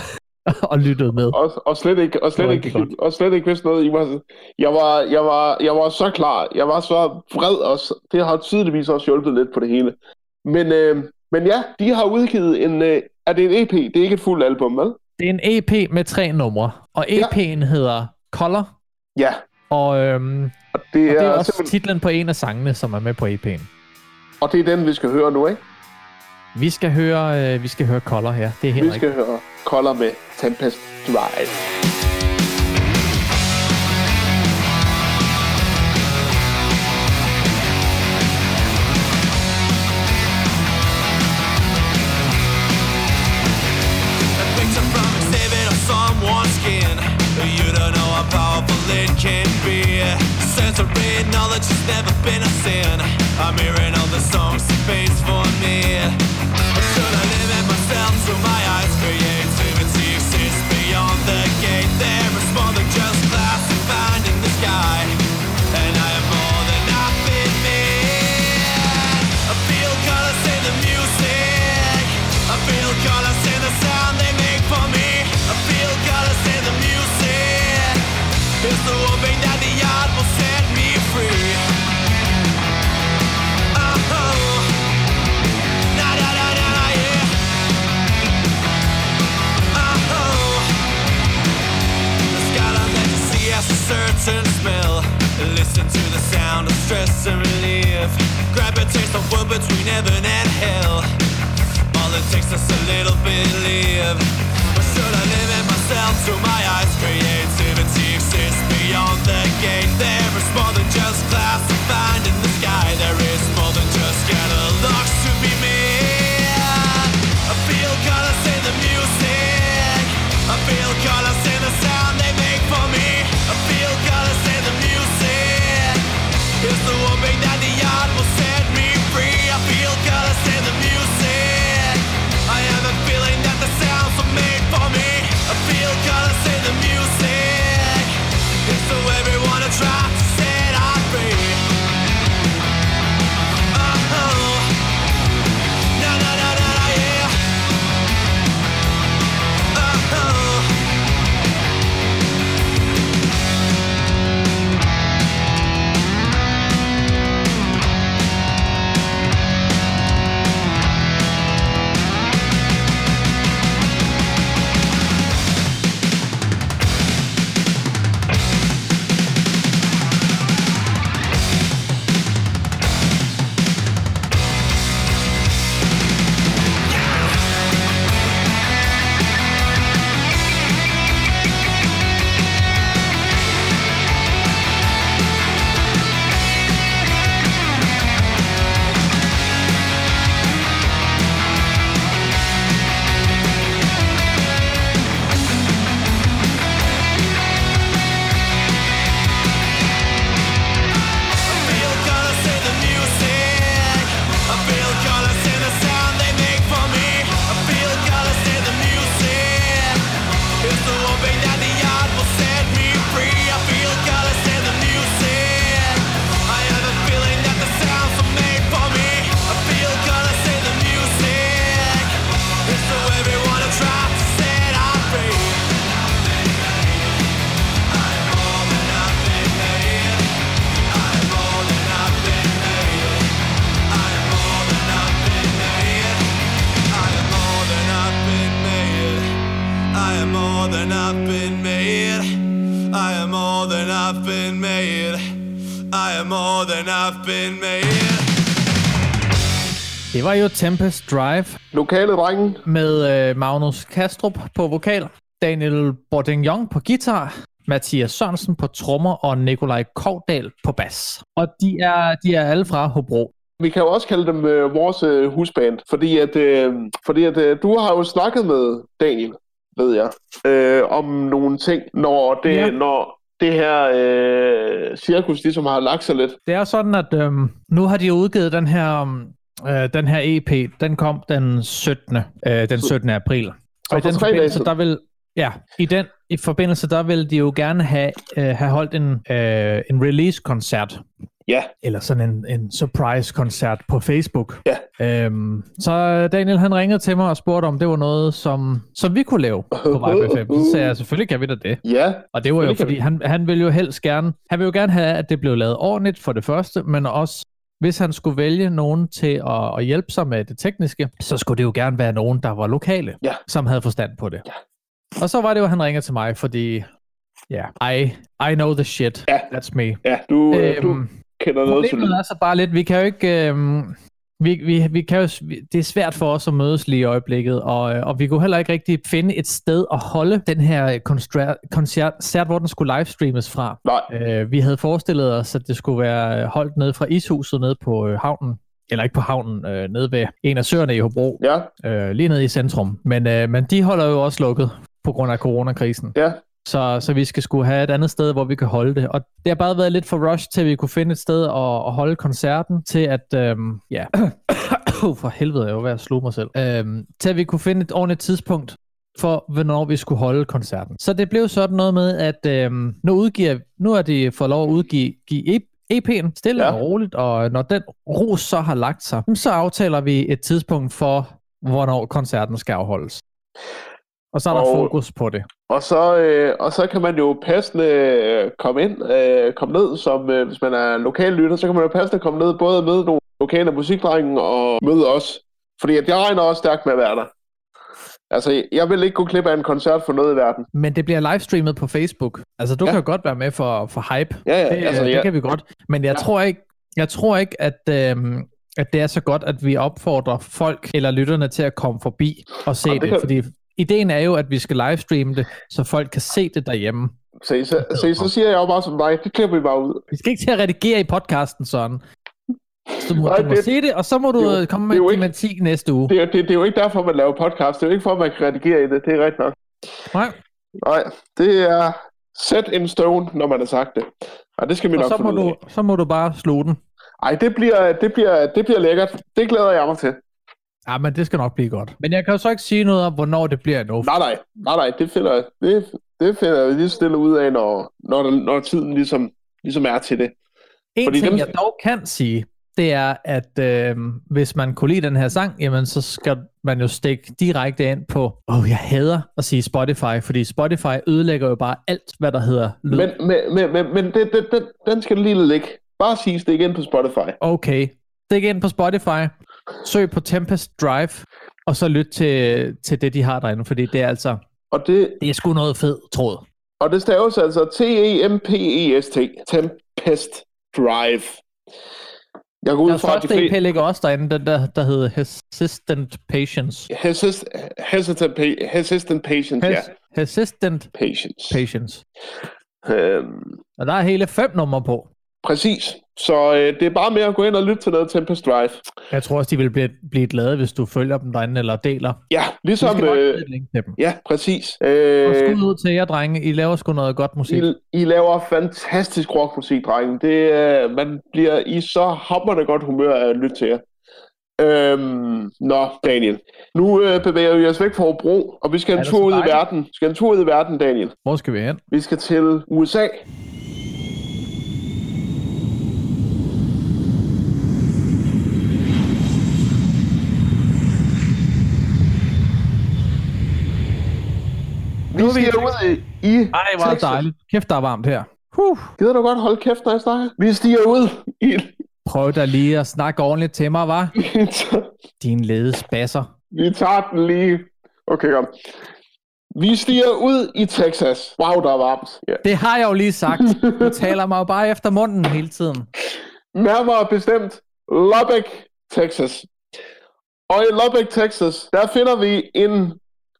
og lyttede med. Og, og slet ikke, og slet ikke, rigtig og slet ikke vidste noget. I var, jeg, var, jeg, var, jeg var så klar. Jeg var så vred, og det har tydeligvis også hjulpet lidt på det hele. Men, øh, men ja, de har udgivet en... Øh, er det en EP? Det er ikke et fuldt album, vel? Det er en EP med tre numre, og Ja. EP'en hedder Color, Ja, og, øhm, og det, og det er, er også simpelthen, titlen på en af sangene, som er med på EP'en. og det er den, vi skal høre nu, ikke? Vi skal høre, øh, vi skal høre Color her. Det er helt Vi skal høre Color med Tempest Drive. A picture from exhibit of someone's skin. You don't know how powerful it can be. Sensory knowledge has never been a sin. I'm hearing all the songs it plays for taste of wood between heaven and hell. All it takes is a little belief. Or should I limit myself to my eyes? Creativity exists beyond the gate. There is more than just clouds to find in the sky. There is more than Tempest Drive Lokale drenge. med øh, Magnus Kastrup på vokal, Daniel Bordington på guitar, Mathias Sørensen på trommer og Nikolaj Kovdal på bas. Og de er, de er alle fra Hobro. Vi kan jo også kalde dem øh, vores øh, husband, fordi at, øh, fordi at øh, du har jo snakket med Daniel, ved jeg, øh, om nogle ting, når det, Ja. når det her øh, cirkus ligesom har lagt sig lidt. Det er sådan, at øhm, nu har de udgivet den her, øhm, øh, den her EP. Den kom den 17. Øh, den 17. april. Så Og i for den forbindelse, der vil, ja, i den i forbindelse, der vil de jo gerne have, øh, have holdt en, øh, en release-koncert. Ja. Eller sådan en, en surprise-koncert på Facebook. Ja. Øhm, så Daniel, han ringede til mig og spurgte, om det var noget, som, som vi kunne lave på Vibe FM. Så sagde jeg, selvfølgelig kan vi da det. Ja, Og det var jo fordi, han, han ville jo helst gerne, han ville jo gerne have, at det blev lavet ordentligt for det første, men også, hvis han skulle vælge nogen til at, at hjælpe sig med det tekniske, så skulle det jo gerne være nogen, der var lokale, Ja. som havde forstand på det. Ja. Og så var det jo, at han ringede til mig, fordi, ja, I, I know the shit. Ja. That's me. ja du, øh, du Øhm, kender noget til Problemet er så bare lidt, vi kan jo ikke... Øhm, vi, vi, vi kan jo, det er svært for os at mødes lige i øjeblikket, og, øh, og vi kunne heller ikke rigtig finde et sted at holde den her koncert, hvor den skulle livestreames fra. Nej, Øh, vi havde forestillet os, at det skulle være holdt nede fra ishuset nede på øh, havnen, eller ikke på havnen, øh, nede ved en af søerne i Hobro, ja, øh, lige nede i centrum. Men, øh, men de holder jo også lukket på grund af coronakrisen. ja, Så, så vi skal skulle have et andet sted, hvor vi kan holde det. Og det har bare været lidt for rush til, at vi kunne finde et sted at, at holde koncerten, til at, øhm, ja, for helvede, jeg var ved at sluge mig selv, øhm, til at vi kunne finde et ordentligt tidspunkt for, hvornår vi skulle holde koncerten. Så det blev sådan noget med, at øhm, nu, udgiver, nu er de fået lov at udgive give E- EP'en stille Ja. og roligt, og når den ros så har lagt sig, så aftaler vi et tidspunkt for, hvornår koncerten skal afholdes. Og så er der Og- fokus på det. Og så, øh, og så kan man jo passende øh, komme ind, øh, komme ned, som øh, hvis man er lokal lytter, så kan man jo passende komme ned, både med nogle lokale musikdrenge og møde os. Fordi at jeg regner også stærkt med at være der. Altså, jeg vil ikke gå klip af en koncert for noget i verden. Men det bliver livestreamet på Facebook. Altså, du Ja. kan jo godt være med for, for hype. Ja, ja, Det, altså, det ja. kan vi godt. Men jeg, Ja. tror ikke, jeg tror ikke, at, øhm, at det er så godt, at vi opfordrer folk eller lytterne til at komme forbi og se Jamen, det, det det kan- fordi ideen er jo, at vi skal livestreame det, så folk kan se det derhjemme. Se, så, se, så siger jeg jo bare som dig, det klipper vi bare ud. Vi skal ikke til at redigere i podcasten sådan. Så du må, Nej, du må det- se det, og så må du det jo- øh, komme det med en tematik næste uge. Det er, det, det er jo ikke derfor, man laver podcast. Det er jo ikke for, at man kan redigere i det. Det er rigtigt nok. Nej. Nej, det er set in stone, når man har sagt det. Og det skal vi Og nok så må, du, så må du bare sluge den. Ej, det bliver, det, bliver, det bliver lækkert. Det glæder jeg mig til. Ja, men det skal nok blive godt. Men jeg kan jo så ikke sige noget om, hvornår det bliver endnu. Nej, nej, nej, nej, det finder, jeg- det, det finder jeg lige stille ud af, når, når, når tiden ligesom, ligesom er til det. En Fordi ting, dem- jeg dog kan sige, det er, at øh, hvis man kunne lide den her sang, jamen så skal man jo stikke direkte ind på, åh, oh, jeg hader at sige Spotify, fordi Spotify ødelægger jo bare alt, hvad der hedder lyd. Men, men, men, men, men det, det, den, den skal du lige ligge. Bare sige stik ind på Spotify. Okay, stik ind på Spotify, søg på Tempest Drive, og så lyt til, til det, de har derinde, fordi det er altså, Og det, det er sgu noget fed tråd. og det staves altså T-E-M-P-E-S-T. Tempest Drive. Jeg går ud fra, at de EP fleste... ligger også derinde, den der, der hedder Hesistent Patience. Hesist, hesitant, pa- hesitant patience, ja. Hes, Hesistent Patience. Patience. Øhm, Og der er hele fem numre på. præcis. Så øh, det er bare med at gå ind og lytte til noget Tempest Drive. Jeg tror også, de vil blive, blive glade, hvis du følger dem derinde eller deler. Ja, Vi ligesom... skal nok Øh, et link til dem. ja, præcis. Og Øh, skud ud til jer, drenge. I laver sgu noget godt musik. I, I laver fantastisk rockmusik, drenge. Det, øh, man bliver i så hammerende godt humør af at lytte til jer. Øhm, nå, Daniel. Nu øh, bevæger vi os væk fra Hobro, og vi skal en tur ud i verden. Vi skal en tur ud i verden, Daniel. Hvor skal vi hen? Vi skal til USA. Vi Nu er vi stiger i ud i, i Ej, hvor er Texas. dejligt. Kæft, der er varmt her. Huh. Gider du godt holde kæft, når jeg snakker? Vi stiger ud i... Prøv da lige at snakke ordentligt til mig, var? Din lede spasser. Vi tager den lige. Okay, kom. Vi stiger ud i Texas. Wow, der er varmt. Ja. Det har jeg jo lige sagt. Du taler mig jo bare efter munden hele tiden. Nærmere bestemt Lubbock, Texas. Og i Lubbock, Texas, der finder vi en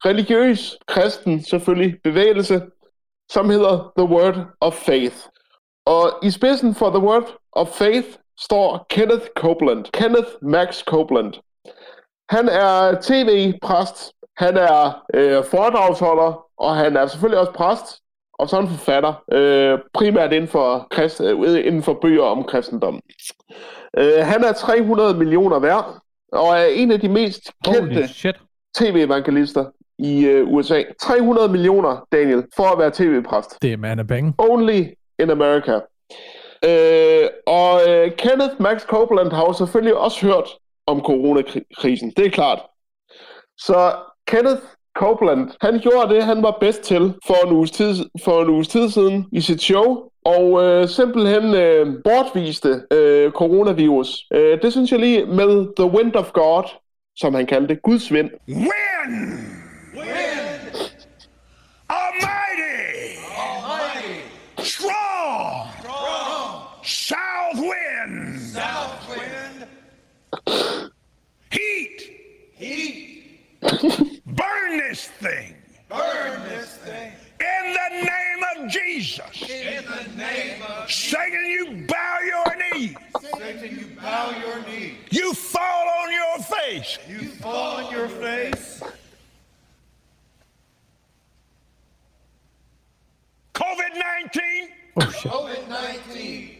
religiøs, kristen selvfølgelig, bevægelse, som hedder The Word of Faith. Og i spidsen for The Word of Faith står Kenneth Copeland. Kenneth Max Copeland. Han er tv-præst, han er øh, foredragsholder, og han er selvfølgelig også præst, og så er han forfatter, øh, primært inden for, krist, øh, inden for bøger om kristendom. Øh, han er 300 millioner værd, og er en af de mest kendte tv-evangelister i øh, USA. 300 millioner, Daniel, for at være tv-præst. Det er mand af penge. Only in America. Øh, og øh, Kenneth Max Copeland har jo selvfølgelig også hørt om coronakrisen. Det er klart. Så Kenneth Copeland, han gjorde det, han var bedst til for en uges tid, for en uges tid siden i sit show, og øh, simpelthen øh, bortviste øh, coronavirus. Øh, det synes jeg lige med The Wind of God, som han kaldte det, Guds vind. Win! Win! Almighty! Almighty! Strong! Strong! South wind! South wind! Heat! Heat! Burn this thing! Burn this thing! In the name of Jesus! In the name of Satan, you bow your knee! Satan, you bow your knee. You fall on your face! You fall on your face. COVID 19! Oh shit. COVID 19.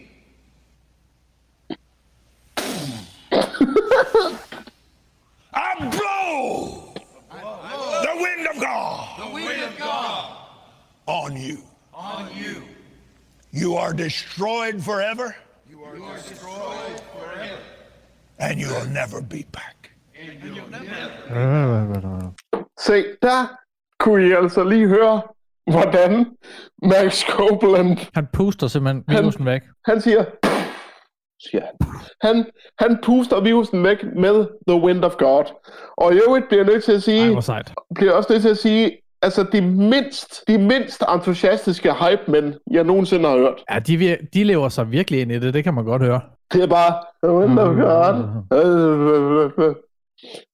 I blow the wind of God The wind of God on you. on you. You are destroyed forever, You are destroyed forever. and you'll never be back. Se, der kunne I altså lige høre, hvordan Max Copeland, Han puster simpelthen virusen væk. han siger, siger han. han, han puster virusen væk med The Wind of God. Og i øvrigt bliver jeg nødt til at sige, Ej, bliver også nødt til at sige, altså de mindst, de mindst entusiastiske hype-mænd, jeg nogensinde har hørt. Ja, de, vir- de lever sig virkelig ind i det, det kan man godt høre. Det er bare, the wind of God.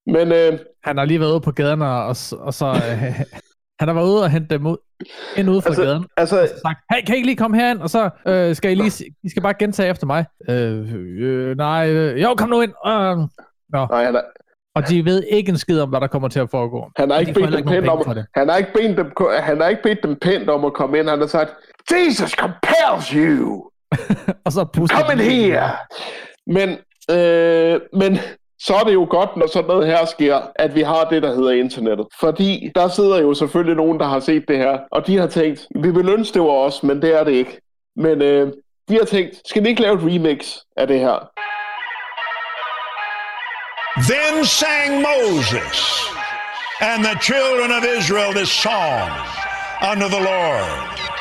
Men øh, Han har lige været ude på gaden, og, og, og så... Øh, han har været ude og hente dem ud, ind ude fra Altså, gaden. altså, Og sagt, hey, kan I ikke lige komme herind? Og så øh, skal I lige... I skal bare gentage efter mig. Øh, øh, nej, øh, jo, kom nu ind. Øh, nej, han er, og de ved ikke en skid om, hvad der kommer til at foregå. han har ikke de bedt dem pænt om, han har ikke bedt dem, han har ikke bedt dem pænt om at komme ind. Han har sagt, Jesus compels you. Og så Come in here! Men, øh, men så er det jo godt, når sådan noget her sker, at vi har det, der hedder internettet. Fordi der sidder jo selvfølgelig nogen, der har set det her, og de har tænkt, vi vil ønske, det var os, men det er det ikke. Men øh, de har tænkt, skal vi ikke lave et remix af det her? Then sang Moses and the children of Israel this song unto the Lord.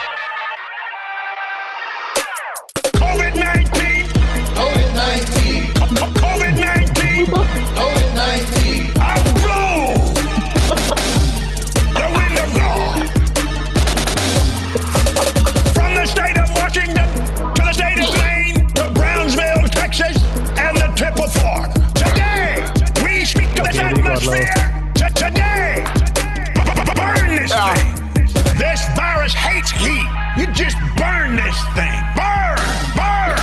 To today, burn this thing. This virus hates heat. You just burn this thing. Burn, burn.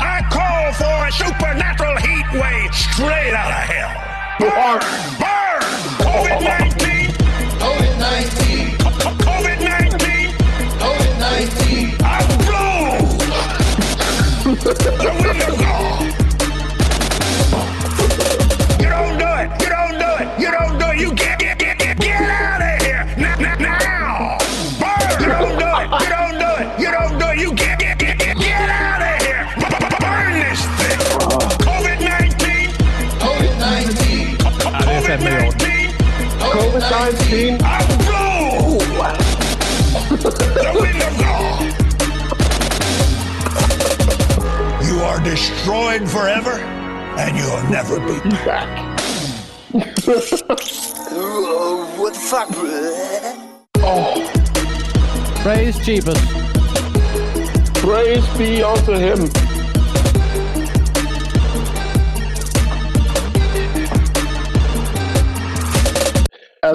I call for a supernatural heat wave straight out of hell. Burn, burn. COVID 19, COVID 19. COVID 19. COVID 19. I blow the wind of God. COVID-19. I blow the wind of God. You are destroyed forever, and you'll never be back. what the fuck, Oh. Praise Jesus. Praise be unto him.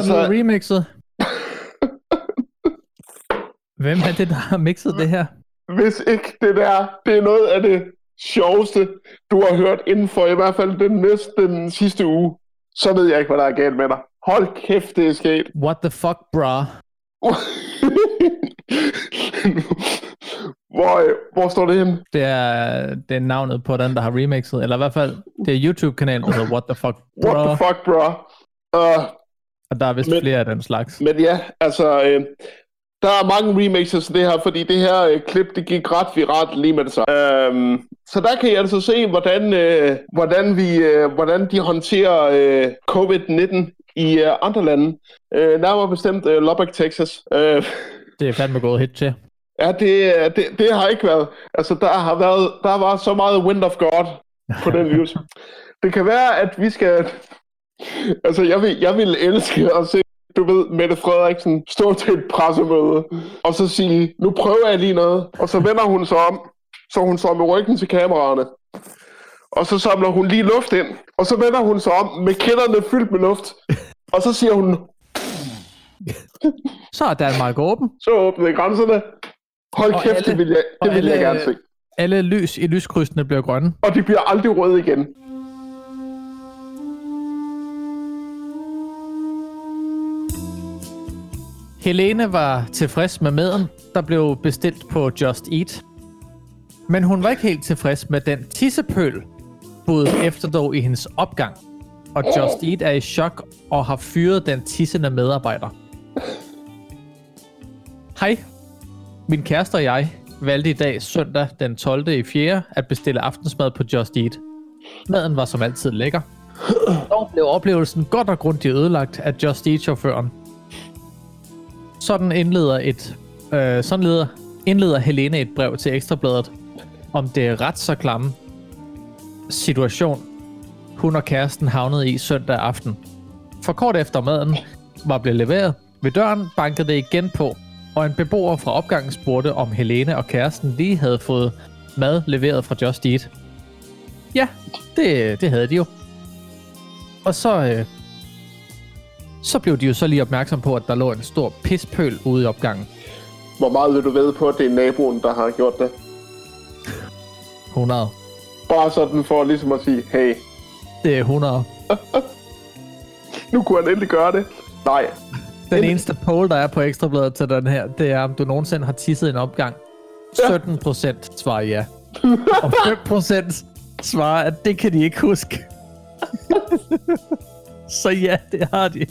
Så Altså, remixet. Hvem er det, der har mixet det her? hvis ikke det der, det er noget af det sjoveste, du har hørt inden for i hvert fald den næste, den sidste uge, så ved jeg ikke, hvad der er galt med dig. Hold kæft, det er sket. What the fuck, bra? hvor, øh, hvor står det henne? Det er, det er navnet på den, der har remixet. Eller i hvert fald, det er YouTube-kanalen, der hedder What the fuck, What bra? the fuck, bro? Uh, Og der er vist Men- flere af den slags. men ja, altså, øh, der er mange remixes af det her, fordi det her øh, klip, det gik ret viralt lige med det så. Øhm, så der kan I altså se, hvordan, øh, hvordan, vi, øh, hvordan de håndterer øh, COVID-19 i øh, andre lande. Øh, nærmere bestemt øh, Lubbock, Texas. Øh, Det er fandme gået hit til. ja, det, øh, det, det har ikke været... Altså, der har været... Der var så meget wind of God på den news. det kan være, at vi skal... Altså, jeg vil, jeg vil elske at se, du ved, Mette Frederiksen stå til et pressemøde, og så sige, nu prøver jeg lige noget. Og så vender hun sig om, så hun står med ryggen til kameraerne. Og så samler hun lige luft ind, og så vender hun sig om med kinderne fyldt med luft. Og så siger hun, Så er Danmark åben. så åbnede grænserne. Hold Og kæft, alle- det vil jeg, det vil jeg alle- gerne se. Alle lys i lyskrydsene bliver grønne. Og de bliver aldrig røde igen. Helene var tilfreds med maden, der blev bestilt på Just Eat. Men hun var ikke helt tilfreds med den tissepøl, budet efterdog i hendes opgang. Og Just Eat er i chok og har fyret den tissende medarbejder. Hej. Min kæreste og jeg valgte i dag søndag den 12. i 4. at bestille aftensmad på Just Eat. Maden var som altid lækker. Dog blev oplevelsen godt og grundigt ødelagt af Just Eat-chaufføren, sådan indleder et øh, sådan leder, indleder Helene et brev til Ekstrabladet om det ret så klamme situation, hun og kæresten havnede i søndag aften. For kort efter maden var blevet leveret, ved døren bankede det igen på, og en beboer fra opgangen spurgte, om Helene og kæresten lige havde fået mad leveret fra Just Eat. Ja, det, det havde de jo. Og så, øh, så blev de jo så lige opmærksom på, at der lå en stor pispøl ude i opgangen. Hvor meget vil du ved på, at det er naboen, der har gjort det? 100. Bare sådan for ligesom at sige, hey, Det er 100. nu kunne han endelig gøre det. Nej, Den eneste poll, der er på ekstrabladet til den her, det er, om du nogensinde har tisset en opgang. 17 procent svarer ja. Og 5 procent svarer, at det kan de ikke huske. Så ja, det har de.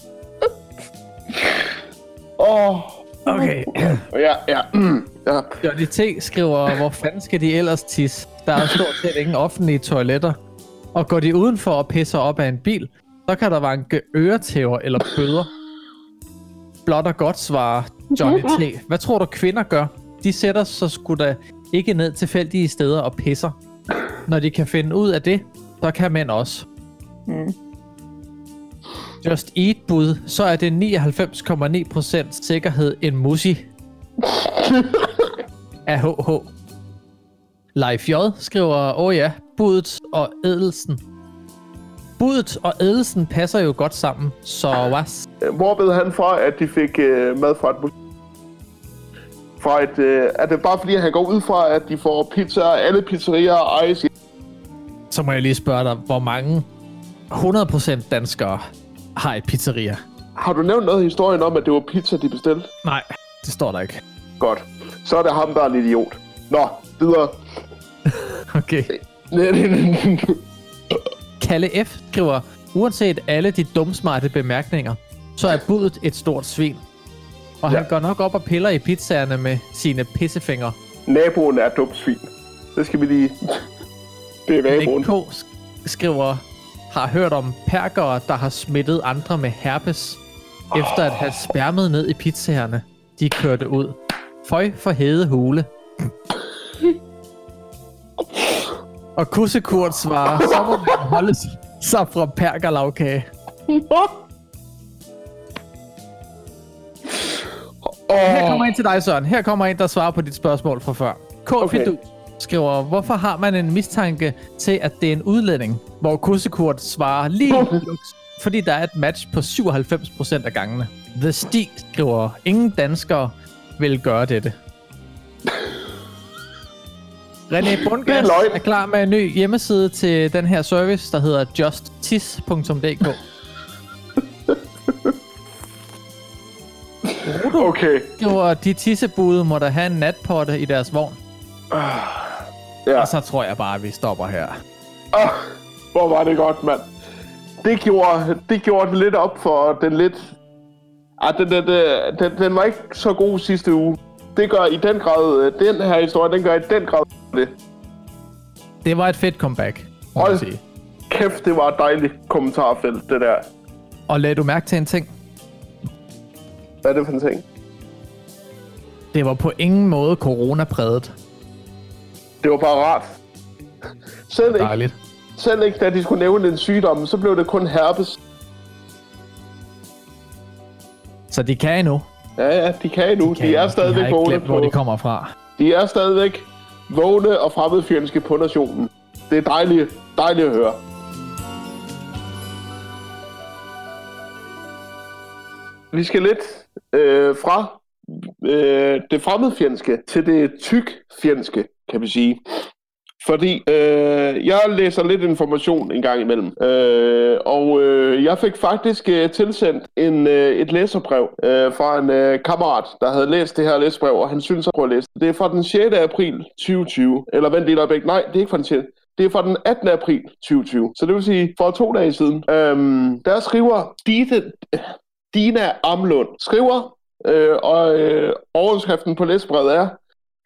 Åh, Okay. ja, ja, mm, ja. Johnny T. skriver, hvor fanden skal de ellers tisse? Der er stort set ingen offentlige toiletter. Og går de udenfor og pisser op af en bil, så kan der vanke øretæver eller bøder. Blot og godt svarer Johnny T. Hvad tror du kvinder gør? De sætter sig sgu da ikke ned tilfældige steder og pisser. Når de kan finde ud af det, så kan mænd også. Just Eat bud, så er det 99,9% sikkerhed en musi af HH. Leif J. skriver, åh oh ja, budet og edelsen. Budet og edelsen passer jo godt sammen, så was. Hvor ved han fra, at de fik øh, mad fra et mus- fra et, øh, er det bare fordi, at han går ud fra, at de får pizza, alle pizzerier ejes i Så må jeg lige spørge dig, hvor mange 100% danskere har et pizzeria? Har du nævnt noget i historien om, at det var pizza, de bestilte? Nej, det står der ikke. Godt. Så er det ham, der er en idiot. Nå, videre. Okay. Kalle F. skriver, uanset alle de dumsmarte bemærkninger, så er budet et stort svin. Og han Ja. går nok op og piller i pizzaerne med sine pissefingre. Naboen er dumt svin. Det skal vi lige... Det er naboen. Nick K. sk- skriver, har hørt om perkere, der har smittet andre med herpes, efter at have spærmet ned i pizzaerne. De kørte ud. Føj for hede hule. Og Kussekurt svarer, så må man holde sig fra perkerlavkage. Her kommer en til dig, Søren. Her kommer en, der svarer på dit spørgsmål fra før. K. Okay. Fidus skriver, hvorfor har man en mistanke til, at det er en udlænding? Hvor Kussekurt svarer lige fordi der er et match på 97% af gangene. The Stig skriver, ingen danskere vil gøre dette. René Bundgas er er klar med en ny hjemmeside til den her service, der hedder justtis.dk. Okay. skriver, de tissebude må da have en natpotte i deres vogn. Ja. Og så tror jeg bare, at vi stopper her. Oh, hvor var det godt, mand. Det gjorde, det gjorde det lidt op for den lidt... Ah, den, den, den, den, var ikke så god sidste uge. Det gør i den grad... øh, Den her historie, den gør i den grad det. Det var et fedt comeback, må Hold sige. Kæft, det var et dejligt kommentarfelt, det der. Og lad du mærke til en ting. Hvad er det for en ting? Det var på ingen måde corona-præget. Det var bare rart. Selv ikke, Dejligt. selv ikke, da de skulle nævne en sygdom, så blev det kun herpes. Så de kan endnu. Ja, ja, de kan endnu. De, Kan de er endnu. de stadigvæk har ikke vågne glemt, hvor på... de kommer fra. De er stadigvæk vågne og fremmedfjendske på nationen. Det er dejligt, dejligt at høre. Vi skal lidt øh, fra øh, det fremmedfjendske til det tykfjendske, kan vi sige. Fordi øh, jeg læser lidt information en gang imellem. Øh, og øh, jeg fik faktisk øh, tilsendt en, øh, et læserbrev øh, fra en øh, kammerat, der havde læst det her læserbrev, og han synes at jeg læse det. Det er fra den 6. april 2020. Eller vent lige et øjeblik. Nej, det er ikke fra den 6. Det er fra den 18. april 2020. Så det vil sige for to dage siden. Øhm, der skriver Dite, Dina Amlund, skriver, øh, og øh, overskriften på læsebrevet er,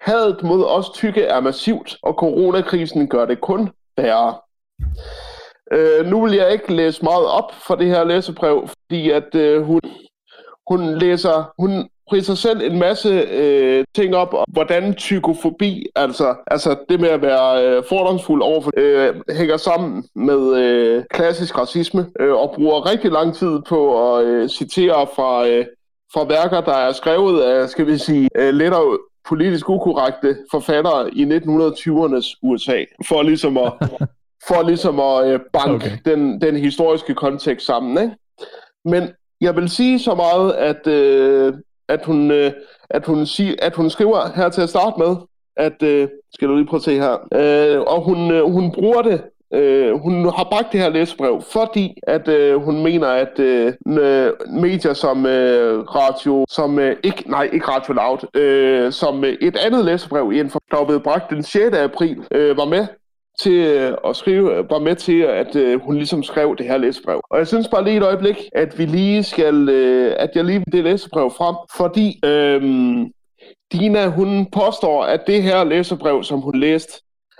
Hadet mod os tykke er massivt, og coronakrisen gør det kun værre. Øh, nu vil jeg ikke læse meget op for det her læsebrev, fordi at øh, hun, hun læser, hun priser selv en masse øh, ting op om, hvordan tykofobi, altså, altså det med at være øh, fordomsfuld overfor, øh, hænger sammen med øh, klassisk racisme, øh, og bruger rigtig lang tid på at øh, citere fra, øh, fra værker, der er skrevet af, skal vi sige, øh, lettere politisk ukorrekte forfattere i 1920'ernes USA, for ligesom at, for ligesom at øh, banke Okay. den, den historiske kontekst sammen. Ikke? Men jeg vil sige så meget, at, øh, at, hun, øh, at, hun sig, at hun skriver her til at starte med, at, øh, skal du lige prøve at se her, øh, og hun, øh, hun bruger det Øh, hun har bragt det her læsebrev, fordi at øh, hun mener, at øh, medier som øh, Radio, som øh, ikke, nej, ikke Radio Loud, øh, som øh, et andet læsebrev, i for- der var blevet bragt den 6. april, øh, var med til øh, at skrive, øh, var med til, at øh, hun ligesom skrev det her læsebrev. Og jeg synes bare lige et øjeblik, at vi lige skal, øh, at jeg lige vil det læsebrev frem, fordi øh, Dina, hun påstår, at det her læsebrev, som hun læste,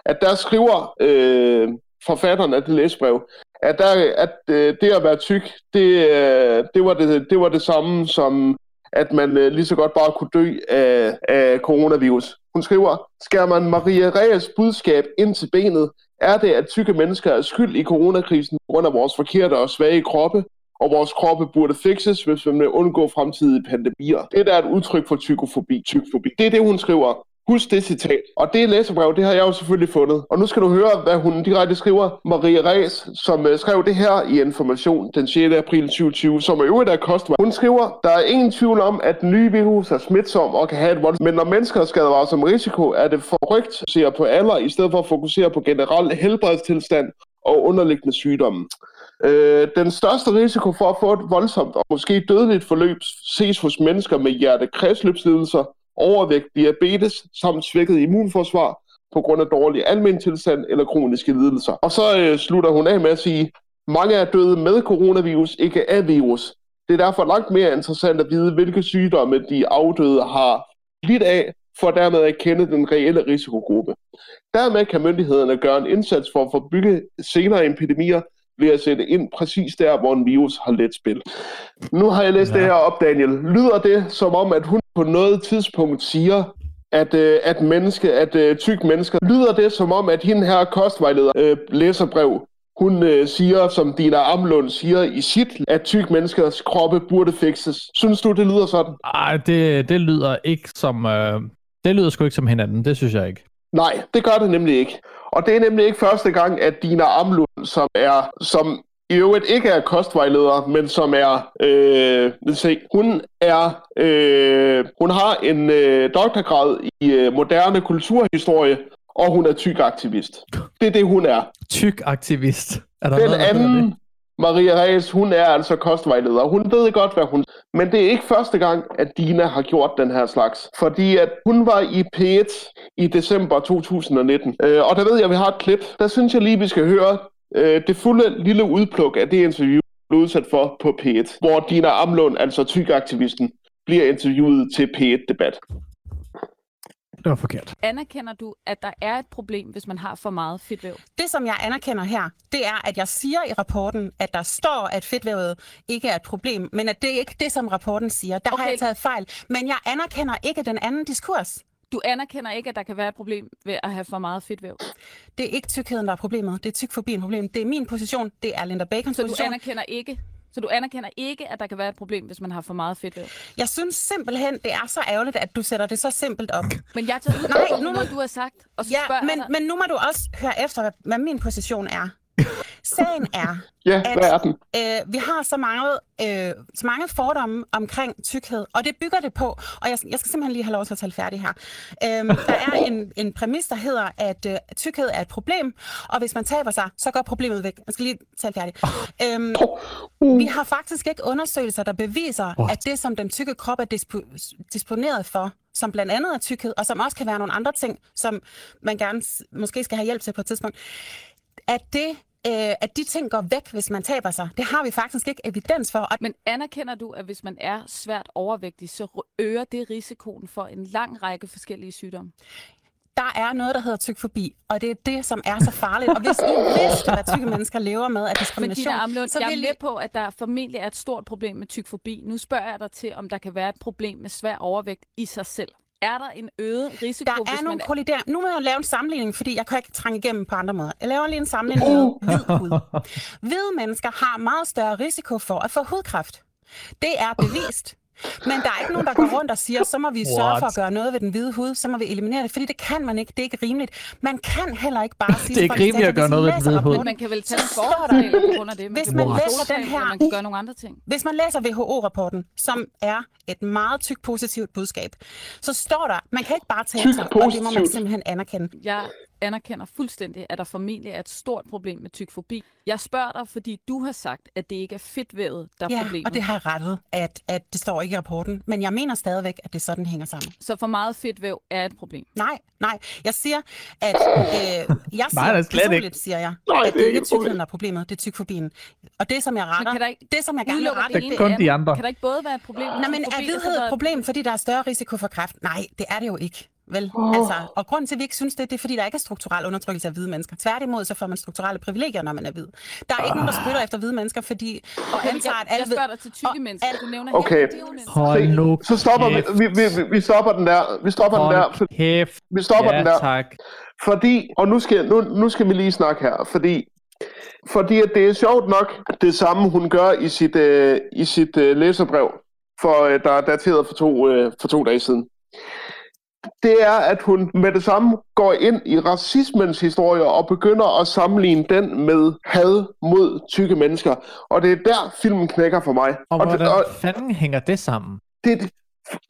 at der skriver øh, forfatteren af det læsbrev, at, der, at øh, det at være tyk, det, øh, det, var det, det var det samme som, at man øh, lige så godt bare kunne dø af, af coronavirus. Hun skriver, skærer man Maria Reyes budskab ind til benet, er det, at tykke mennesker er skyld i coronakrisen på grund af vores forkerte og svage kroppe, og vores kroppe burde fikses, hvis man vil undgå fremtidige pandemier. Det der er et udtryk for tykofobi. Tykfobi. Det er det, hun skriver. Husk det citat. Og det læserbrev, det har jeg jo selvfølgelig fundet. Og nu skal du høre, hvad hun direkte skriver. Maria Ræs, som øh, skrev det her i Information den 6. april 2020, som er øvrigt er kostvej. Hun skriver, der er ingen tvivl om, at den nye virus er smitsom og kan have et voldsomt. Men når mennesker skal være som risiko, er det forrygt at se på alder, i stedet for at fokusere på generel helbredstilstand og underliggende sygdomme. Øh, den største risiko for at få et voldsomt og måske dødeligt forløb ses hos mennesker med hjerte-kredsløbslidelser, overvægt, diabetes samt svækket immunforsvar på grund af dårlig almen tilstand eller kroniske lidelser. Og så øh, slutter hun af med at sige, mange er døde med coronavirus, ikke af virus. Det er derfor langt mere interessant at vide, hvilke sygdomme de afdøde har lidt af, for dermed at kende den reelle risikogruppe. Dermed kan myndighederne gøre en indsats for at forbygge senere epidemier ved at sætte ind præcis der, hvor en virus har let spil. Nu har jeg læst ja. det her op, Daniel. Lyder det som om, at hun på noget tidspunkt siger, at, øh, at, menneske, at øh, tyk mennesker, lyder det som om, at hende her kostvejleder øh, læserbrev, hun øh, siger, som Dina Amlund siger i sit, at tyk menneskers kroppe burde fikses. Synes du, det lyder sådan? Ej, det, det lyder ikke som... Øh, det lyder sgu ikke som hinanden, det synes jeg ikke. Nej, det gør det nemlig ikke. Og det er nemlig ikke første gang, at Dina Amlund, som er, som i øvrigt ikke er kostvejleder, men som er, øh, lad os se, hun er, øh, hun har en øh, doktorgrad i øh, moderne kulturhistorie, og hun er tyk aktivist. Det er det, hun er. Tyk aktivist. Er der Den noget, anden? Maria Reyes, hun er altså kostvejleder. Hun ved godt, hvad hun... Men det er ikke første gang, at Dina har gjort den her slags. Fordi at hun var i P1 i december 2019. Øh, og der ved jeg, at vi har et klip. Der synes jeg lige, vi skal høre øh, det fulde lille udpluk af det interview, blev udsat for på P1. Hvor Dina Amlund, altså tykaktivisten, bliver interviewet til P1-debat. Det var forkert. Anerkender du, at der er et problem, hvis man har for meget fedtvæv? Det, som jeg anerkender her, det er, at jeg siger i rapporten, at der står, at fedtvævet ikke er et problem, men at det er ikke det, som rapporten siger. Der okay. har jeg taget fejl. Men jeg anerkender ikke den anden diskurs. Du anerkender ikke, at der kan være et problem ved at have for meget fedtvæv. Det er ikke tykkheden, der er problemet. Det er tykfobien problemet. Det er min position. Det er Linda Bacons Så du position. anerkender ikke, så du anerkender ikke, at der kan være et problem, hvis man har for meget fedtvæv. Jeg synes simpelthen, det er så ærgerligt, at du sætter det så simpelt op. Men jeg tager ud Nej, nu må- noget, du har sagt, og så Ja, men, dig- men nu må du også høre efter, hvad min position er. Sagen er, Ja, at hvad er den? øh, vi har så mange, øh, så mange fordomme omkring tykkhed, og det bygger det på, og jeg, jeg skal simpelthen lige have lov til at tale færdig her. Øhm, der er en, en præmis, der hedder, at øh, tykkhed er et problem, og hvis man taber sig, så går problemet væk. Jeg skal lige tale færdig. Øhm, vi har faktisk ikke undersøgelser, der beviser, What? at det, som den tykke krop er dispo- disponeret for, som blandt andet er tykkhed, og som også kan være nogle andre ting, som man gerne måske skal have hjælp til på et tidspunkt, at det øh, at de ting går væk, hvis man taber sig. Det har vi faktisk ikke evidens for. Og Men anerkender du, at hvis man er svært overvægtig, så øger det risikoen for en lang række forskellige sygdomme? der er noget, der hedder tykfobi, og det er det, som er så farligt. Og hvis I vidste, hvad tykke mennesker lever med af Men diskrimination, Dina Amlund, så jeg er vil med på, at der formentlig er et stort problem med tykfobi. Nu spørger jeg dig til, om der kan være et problem med svær overvægt i sig selv. Er der en øget risiko, Der hvis er nogle man kollider. Nu må jeg lave en sammenligning, fordi jeg kan ikke trænge igennem på andre måder. Jeg laver lige en sammenligning med hvid hud. Hvide mennesker har meget større risiko for at få hudkræft. Det er bevist. Men der er ikke nogen, der går rundt og siger, så må vi sørge What? for at gøre noget ved den hvide hud, så må vi eliminere det, fordi det kan man ikke. Det er ikke rimeligt. Man kan heller ikke bare sige... Det er ikke rimeligt at gøre noget ved den hvide hud. Man kan vel tage en Så står der- forholdsregel på grund af det. Man Hvis man bruge læser den her- Man kan gøre nogle andre ting. Hvis man læser WHO-rapporten, som er et meget tyk positivt budskab, så står der, man kan ikke bare tage sig, og det må man simpelthen anerkende. Jeg anerkender fuldstændig, at der formentlig er et stort problem med tykfobi. Jeg spørger dig, fordi du har sagt, at det ikke er fedtvævet, der er Ja, problemet. og det har rettet, at, at det står ikke i rapporten. Men jeg mener stadigvæk, at det sådan hænger sammen. Så for meget fedtvæv er et problem. Nej, nej. Jeg siger, at... Øh, jeg siger, Nej, det er slet ikke. siger jeg, Nej, at det det er ikke er tykkheden, der er problemet. Det er tykfobien. Og det, som jeg retter... kan der ikke det, som jeg gerne vil Udelukker rette... det Det er ene kun det de andet? andre. Kan der ikke både være et problem Nej, men er vidhed et problem, fordi der er større risiko for kræft? Nej, det er det jo ikke. Vel, oh. altså, og grunden til, at vi ikke synes det, det er, fordi der ikke er strukturel undertrykkelse af hvide mennesker. Tværtimod, så får man strukturelle privilegier, når man er hvid. Der er ikke nogen, der spytter efter hvide mennesker, fordi og Jeg, antager, at jeg, alle jeg spørger dig til tykke og mennesker. al- Du nævner Okay. helt det mennesker. Hold nu Så stopper vi, vi, vi, vi- stopper den der. Vi stopper den der. For, Hold kæft. vi stopper ja, den der. tak. Fordi, og nu skal, nu, nu skal vi lige snakke her, fordi, fordi at det er sjovt nok det samme, hun gør i sit, øh, i sit øh, læserbrev, for, øh, der er dateret for to, øh, for to dage siden. Det er, at hun med det samme går ind i racismens historie og begynder at sammenligne den med had mod tykke mennesker. Og det er der, filmen knækker for mig. Og det- hvordan fanden hænger det sammen? det,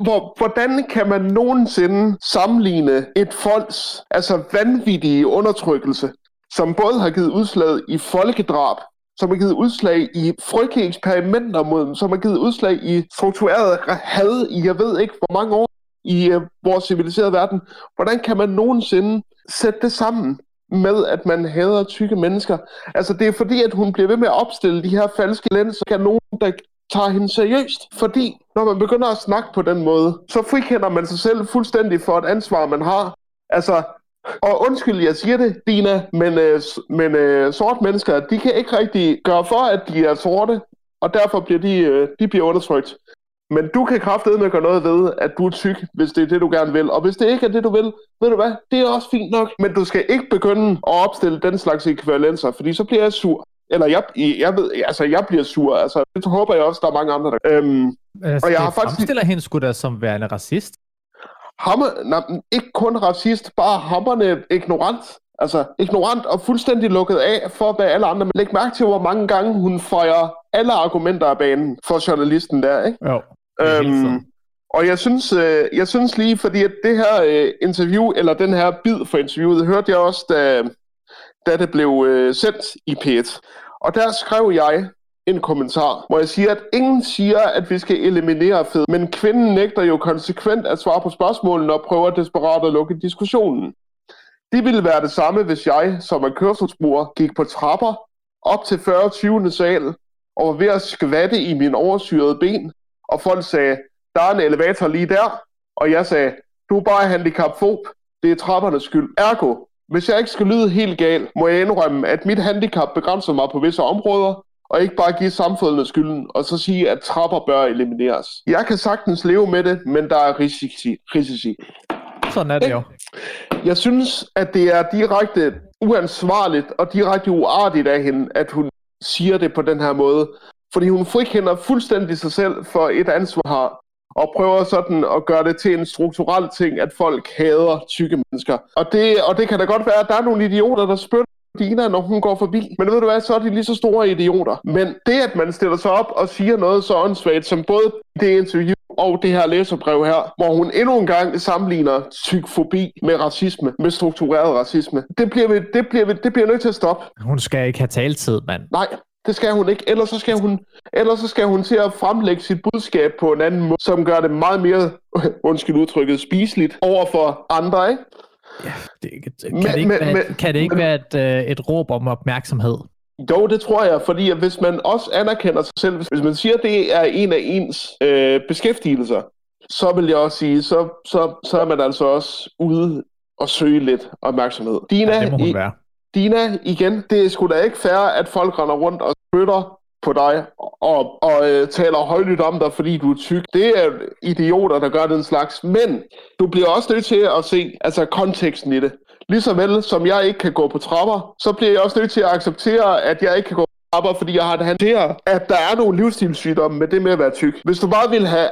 hvor, hvordan kan man nogensinde sammenligne et folks altså vanvittige undertrykkelse, som både har givet udslag i folkedrab, som har givet udslag i frygtelige eksperimenter mod dem, som har givet udslag i struktureret had i jeg ved ikke hvor mange år i øh, vores civiliserede verden. Hvordan kan man nogensinde sætte det sammen med, at man hader tykke mennesker? Altså det er fordi, at hun bliver ved med at opstille de her falske lænser, kan nogen, der tager hende seriøst. Fordi når man begynder at snakke på den måde, så frikender man sig selv fuldstændig for et ansvar, man har. Altså, og undskyld, jeg siger det, Dina, men, øh, men øh, sorte mennesker, de kan ikke rigtig gøre for, at de er sorte, og derfor bliver de, øh, de bliver undertrykt. Men du kan kraftedeme gøre noget ved, at du er tyk, hvis det er det, du gerne vil. Og hvis det ikke er det, du vil, ved du hvad, det er også fint nok. Men du skal ikke begynde at opstille den slags ekvivalenser, fordi så bliver jeg sur. Eller jeg, jeg ved, altså jeg bliver sur. Altså, det håber jeg også, der er mange andre, der øhm, Altså, Og jeg har faktisk- fremstiller hende sgu da som værende racist. hammer, nej, ikke kun racist, bare hammerne ignorant. Altså ignorant og fuldstændig lukket af for, hvad alle andre... Læg mærke til, hvor mange gange hun fejrer alle argumenter af banen for journalisten der, ikke? Jo. Øhm, og jeg synes, øh, jeg synes lige, fordi at det her øh, interview, eller den her bid for interviewet, hørte jeg også, da, da det blev øh, sendt i P1. Og der skrev jeg en kommentar, hvor jeg siger, at ingen siger, at vi skal eliminere fed, men kvinden nægter jo konsekvent at svare på spørgsmålene og prøver desperat at lukke diskussionen. Det ville være det samme, hvis jeg, som er kørselsbruger, gik på trapper op til 40. 20. sal og var ved at skvatte i min oversyrede ben, og folk sagde, der er en elevator lige der, og jeg sagde, du er bare handicapfob, det er trappernes skyld. Ergo, hvis jeg ikke skal lyde helt gal, må jeg indrømme, at mit handicap begrænser mig på visse områder, og ikke bare give samfundet skylden, og så sige, at trapper bør elimineres. Jeg kan sagtens leve med det, men der er risici. risici. Sådan er det jo. Jeg synes, at det er direkte uansvarligt og direkte uartigt af hende, at hun siger det på den her måde. Fordi hun frikender fuldstændig sig selv for et ansvar og prøver sådan at gøre det til en strukturel ting, at folk hader tykke mennesker. Og det, og det kan da godt være, at der er nogle idioter, der spytter Dina, når hun går forbi. Men ved du hvad, så er de lige så store idioter. Men det, at man stiller sig op og siger noget så åndssvagt, som både det interview og det her læserbrev her, hvor hun endnu en gang sammenligner tykfobi med racisme, med struktureret racisme. Det bliver, vi, det bliver, vi, det bliver nødt til at stoppe. Hun skal ikke have taletid, mand. Nej, det skal hun ikke. Ellers så skal hun, ellers så skal hun til at fremlægge sit budskab på en anden måde, som gør det meget mere, undskyld udtrykket, spiseligt over for andre, ikke? Det, kan, Men- det ikke men- være, men- kan det ikke være et, øh, et råb om opmærksomhed? Jo, det tror jeg, fordi at hvis man også anerkender sig selv, hvis man siger, at det er en af ens øh, beskæftigelser, så vil jeg også sige, så, så, så er man altså også ude og søge lidt opmærksomhed. Dina, Ja, det må hun være. Dina, igen, det er sgu da ikke fair, at folk render rundt og spytter på dig og, og øh, taler højlydt om dig, fordi du er tyk. Det er idioter, der gør den slags. Men du bliver også nødt til at se altså, konteksten i det. Ligeså vel som jeg ikke kan gå på trapper, så bliver jeg også nødt til at acceptere, at jeg ikke kan gå på trapper, fordi jeg har det håndtere, at der er nogle livsstilssygdomme med det med at være tyk. Hvis du bare vil have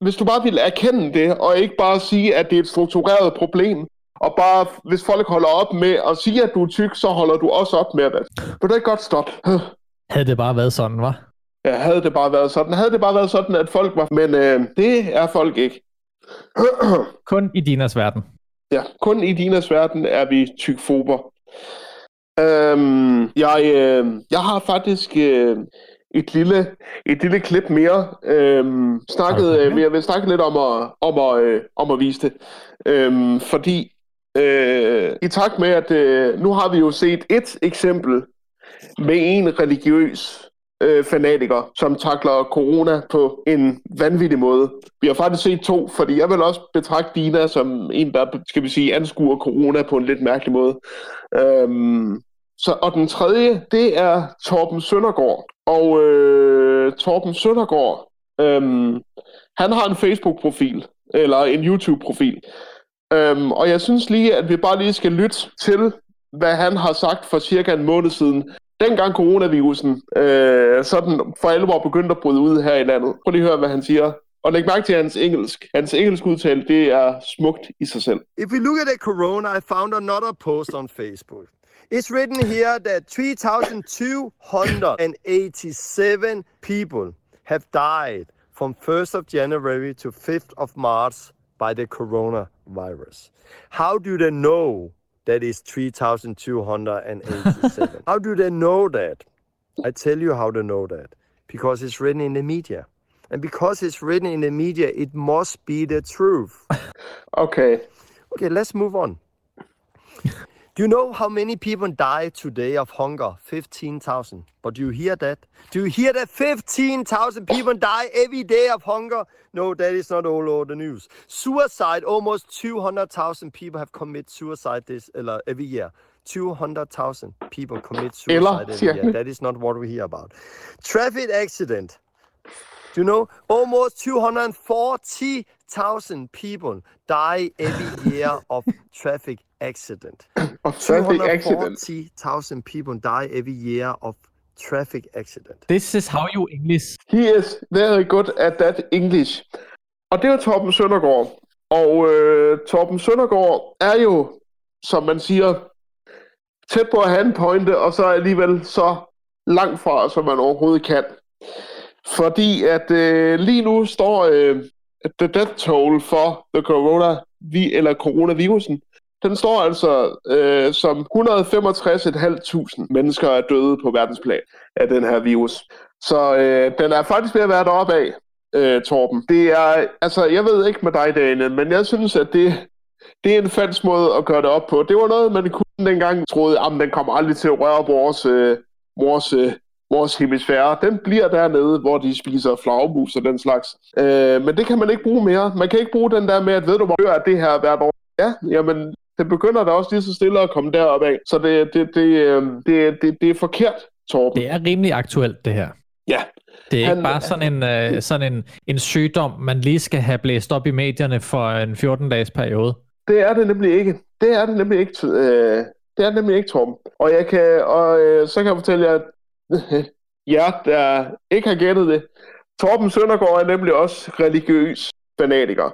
hvis du bare vil erkende det, og ikke bare sige, at det er et struktureret problem, og bare, hvis folk holder op med at sige, at du er tyk, så holder du også op med det. Vil du ikke godt stoppe? Havde det bare været sådan, var? Ja, havde det bare været sådan. Havde det bare været sådan, at folk var... Men øh, det er folk ikke. Kun i Dinas verden. Ja, kun i Dinas verden er vi tykfober. Øhm, jeg, øh, jeg har faktisk øh, et lille et lille klip mere. Øhm, snakket, Okay. øh, jeg vil snakke lidt om at, om at, øh, om at vise det. Øhm, fordi øh, i takt med, at øh, nu har vi jo set et eksempel med en religiøs øh, fanatiker, som takler corona på en vanvittig måde. Vi har faktisk set to, fordi jeg vil også betragte Dina som en, der, skal vi sige, anskuer corona på en lidt mærkelig måde. Øhm, så, og den tredje, det er Torben Søndergaard. Og øh, Torben Søndergaard, øhm, han har en Facebook-profil, eller en YouTube-profil. Øhm, og jeg synes lige, at vi bare lige skal lytte til, hvad han har sagt for cirka en måned siden. Dengang coronavirusen øh, sådan for alvor begyndte at bryde ud her i landet. Prøv lige at høre, hvad han siger. Og læg mærke til hans engelsk. Hans engelsk udtale, det er smukt i sig selv. If we look at the corona, I found another post on Facebook. It's written here that 3,287 people have died from 1st of January to 5th of March by the coronavirus. How do they know that is 3,287? how do they know that? I tell you how they know that. Because it's written in the media. And because it's written in the media, it must be the truth. Okay. Okay, let's move on. You know how many people die today of hunger? 15,000. But do you hear that? Do you hear that 15,000 people die every day of hunger? No, that is not all over the news. Suicide, almost 200,000 people have committed suicide this uh, every year. 200,000 people commit suicide Eller, every year. That is not what we hear about. Traffic accident. Do you know almost 240,000 people die every year of traffic accident? Og traffic accident. 240,000 people die every year of traffic accident. This is how you English. He is very good at that English. Og det er jo Torben Søndergaard. Og øh, Torben Søndergaard er jo, som man siger, tæt på at have en pointe, og så alligevel så langt fra, som man overhovedet kan. Fordi at øh, lige nu står øh, the death toll for the corona, vi, eller coronavirusen, den står altså øh, som 165.500 mennesker er døde på verdensplan af den her virus. Så øh, den er faktisk ved at være deroppe af, øh, Torben. Det er, altså, jeg ved ikke med dig, Dane, men jeg synes, at det, det er en falsk måde at gøre det op på. Det var noget, man kunne dengang troede, at den kommer aldrig til at røre vores, øh, vores, øh, vores hemisfære. Den bliver dernede, hvor de spiser flagermus og den slags. Øh, men det kan man ikke bruge mere. Man kan ikke bruge den der med, at ved du, hvor dør det her hvert år? Ja, jamen, det begynder da også lige så stille at komme deroppe af. Så det, det, det, øh, det, det, det er forkert, Torben. Det er rimelig aktuelt, det her. Ja, Det er Han- ikke bare sådan en, øh, sådan en, en sygdom, man lige skal have blæst op i medierne for en 14-dages periode. Det er det nemlig ikke. Det er det nemlig ikke, øh, det er det nemlig ikke, Torben. Og jeg kan, og øh, så kan jeg fortælle jer, at jer, der ikke har gættet det, Torben Søndergaard er nemlig også religiøs fanatiker.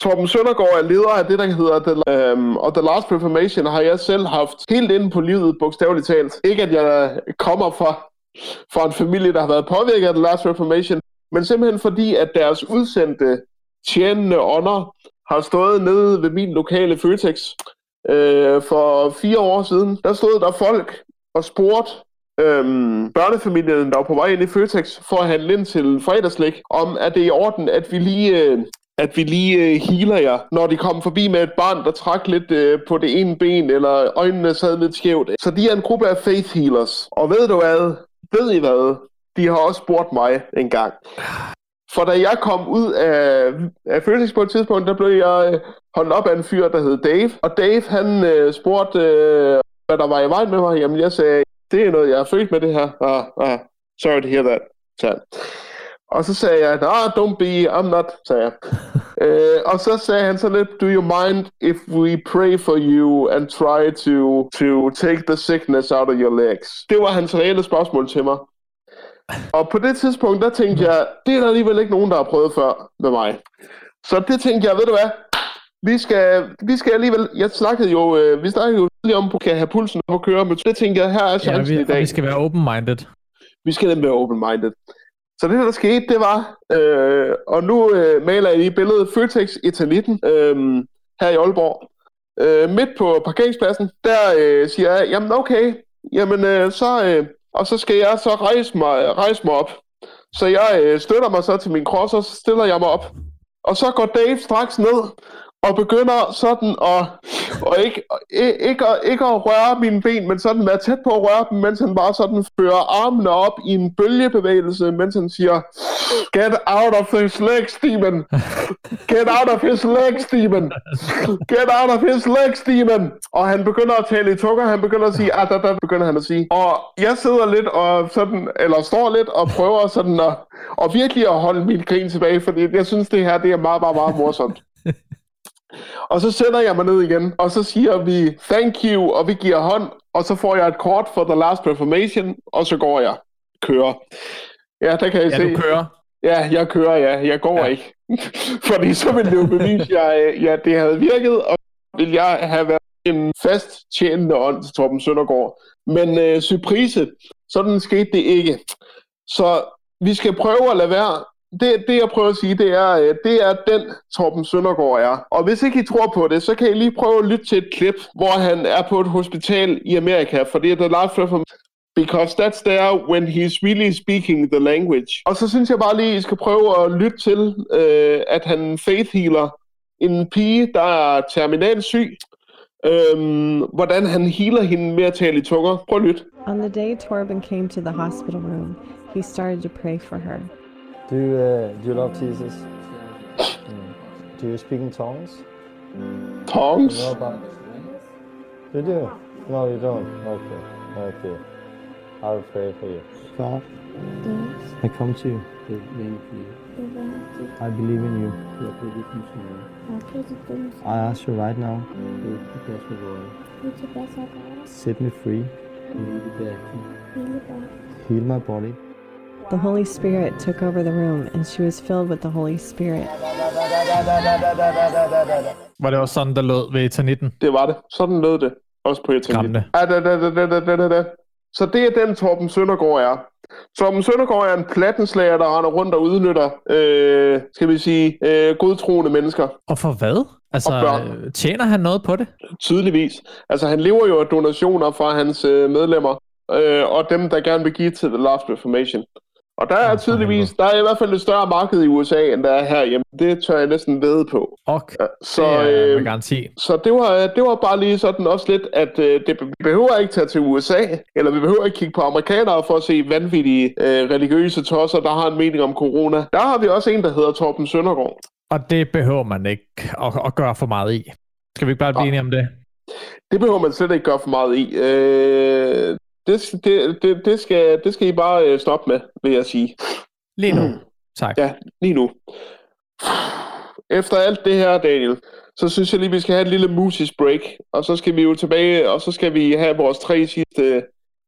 Torben Søndergaard er leder af det, der hedder The, um, og The Last Reformation har jeg selv haft helt inde på livet, bogstaveligt talt. Ikke at jeg kommer fra, fra en familie, der har været påvirket af The Last Reformation, men simpelthen fordi, at deres udsendte tjenende ånder har stået nede ved min lokale Føtex øh, for fire år siden. Der stod der folk og spurgte øhm, børnefamilien, der var på vej ind i Føtex for at handle ind til fredagslæg, om at det er i orden, at vi lige... Øh, at vi lige øh, healer jer, når de kom forbi med et barn, der trak lidt øh, på det ene ben, eller øjnene sad lidt skævt. Så de er en gruppe af faith healers. Og ved du hvad? Ved I hvad? De har også spurgt mig en gang. For da jeg kom ud af, af Føtex på et tidspunkt, der blev jeg øh, holdt op af en fyr, der hed Dave. Og Dave, han øh, spurgte, øh, hvad der var i vejen med mig. Jamen, jeg sagde, det er noget, jeg er født med det her. Ah, ah, sorry to hear that, sagde han. Og så sagde jeg, ah, don't be, I'm not, sagde jeg. øh, og så sagde han så lidt, do you mind if we pray for you and try to, to take the sickness out of your legs? Det var hans reelle spørgsmål til mig. Og på det tidspunkt, der tænkte jeg, det er der alligevel ikke nogen, der har prøvet før med mig. Så det tænkte jeg, ved du hvad, vi skal, vi skal alligevel, jeg snakkede jo, øh, vi snakkede jo lige om, at kan have pulsen op at køre, men det tænkte jeg, her er Ja, chancen vi, i dag. vi skal være open-minded. Vi skal nemlig være open-minded. Så det, der skete, det var, øh, og nu øh, maler jeg lige billedet Føtex Etanitten øh, her i Aalborg. Øh, midt på parkeringspladsen, der øh, siger jeg, jamen okay, jamen øh, så, øh, og så skal jeg så rejse mig, rejse mig op. Så jeg øh, støtter mig så til min cross, og så stiller jeg mig op. Og så går Dave straks ned og begynder sådan at, og ikke, ikke, ikke, at, ikke at røre mine ben, men sådan være tæt på at røre dem, mens han bare sådan fører armene op i en bølgebevægelse, mens han siger, Get out of his legs, Steven! Get out of his legs, Steven! Get out of his legs, Steven! Og han begynder at tale i tukker, han begynder at sige, ah, da, da, begynder han at sige. Og jeg sidder lidt og sådan, eller står lidt og prøver sådan at, og virkelig at holde min grin tilbage, fordi jeg synes, det her, det er meget, meget, meget morsomt. Og så sætter jeg mig ned igen, og så siger vi thank you, og vi giver hånd, og så får jeg et kort for The Last Reformation, og så går jeg. Kører. Ja, der kan I Ja, se. du kører. Ja, jeg kører, ja. Jeg går Ja. ikke. Fordi så ville det jo bevise, at jeg, ja, det havde virket, og ville jeg have været en fast tjenende ånd til Torben Søndergaard. Men øh, surprise, sådan skete det ikke. Så vi skal prøve at lade være. Det, det jeg prøver at sige, det er, øh, det er den Torben Søndergaard er. Og hvis ikke I tror på det, så kan I lige prøve at lytte til et klip, hvor han er på et hospital i Amerika, for det er The Last Reformation because that's there when he's really speaking the language. Og så synes jeg bare lige, I skal prøve at lytte til, øh, at han faith healer en pige, der er terminal syg. Øhm, hvordan han healer hende med at tale i tunger. Prøv at lytte. On the day Torben came to the hospital room, he started to pray for her. Do you, uh, do you love Jesus? Mm. Do you speak in tongues? Tongues? You know about... You do? No, you don't. Okay. Okay. I'll pray for you. God, I come to you. I believe in you. I ask you right now, set me free. Heal my body. The Holy Spirit took over the room, and she was filled with the Holy Spirit. Var det også sådan, der lød ved Eternitten? Det var det. Sådan lød det. Også på. Skræmmende. Ah, da, da, da, da, da, da, da. Så det er den Torben Søndergaard er. Torben Søndergaard er en plattenslager, der render rundt og udnytter, øh, skal vi sige, øh, godtroende mennesker. Og for hvad? Altså, tjener han noget på det? Tydeligvis. Altså, han lever jo af donationer fra hans øh, medlemmer, øh, og dem, der gerne vil give til The Last Reformation. Og der er tydeligvis, der er i hvert fald et større marked i USA, end der er herhjemme. Det tør jeg næsten ved på. Ja, Så, det er øh, garanti. så det, var, det var bare lige sådan også lidt, at øh, det, vi behøver ikke tage til USA, eller vi behøver ikke kigge på amerikanere for at se vanvittige øh, religiøse tosser, der har en mening om corona. Der har vi også en, der hedder Torben Søndergaard. Og det behøver man ikke at, at gøre for meget i. Skal vi ikke bare blive Nej. enige om det? Det behøver man slet ikke gøre for meget i. Øh, det, det, det, det, skal, det skal I bare øh, stoppe med, vil jeg sige. Lige nu. Tak. Ja, lige nu. Efter alt det her, Daniel, så synes jeg lige, vi skal have et lille musisk break. Og så skal vi jo tilbage, og så skal vi have vores tre sidste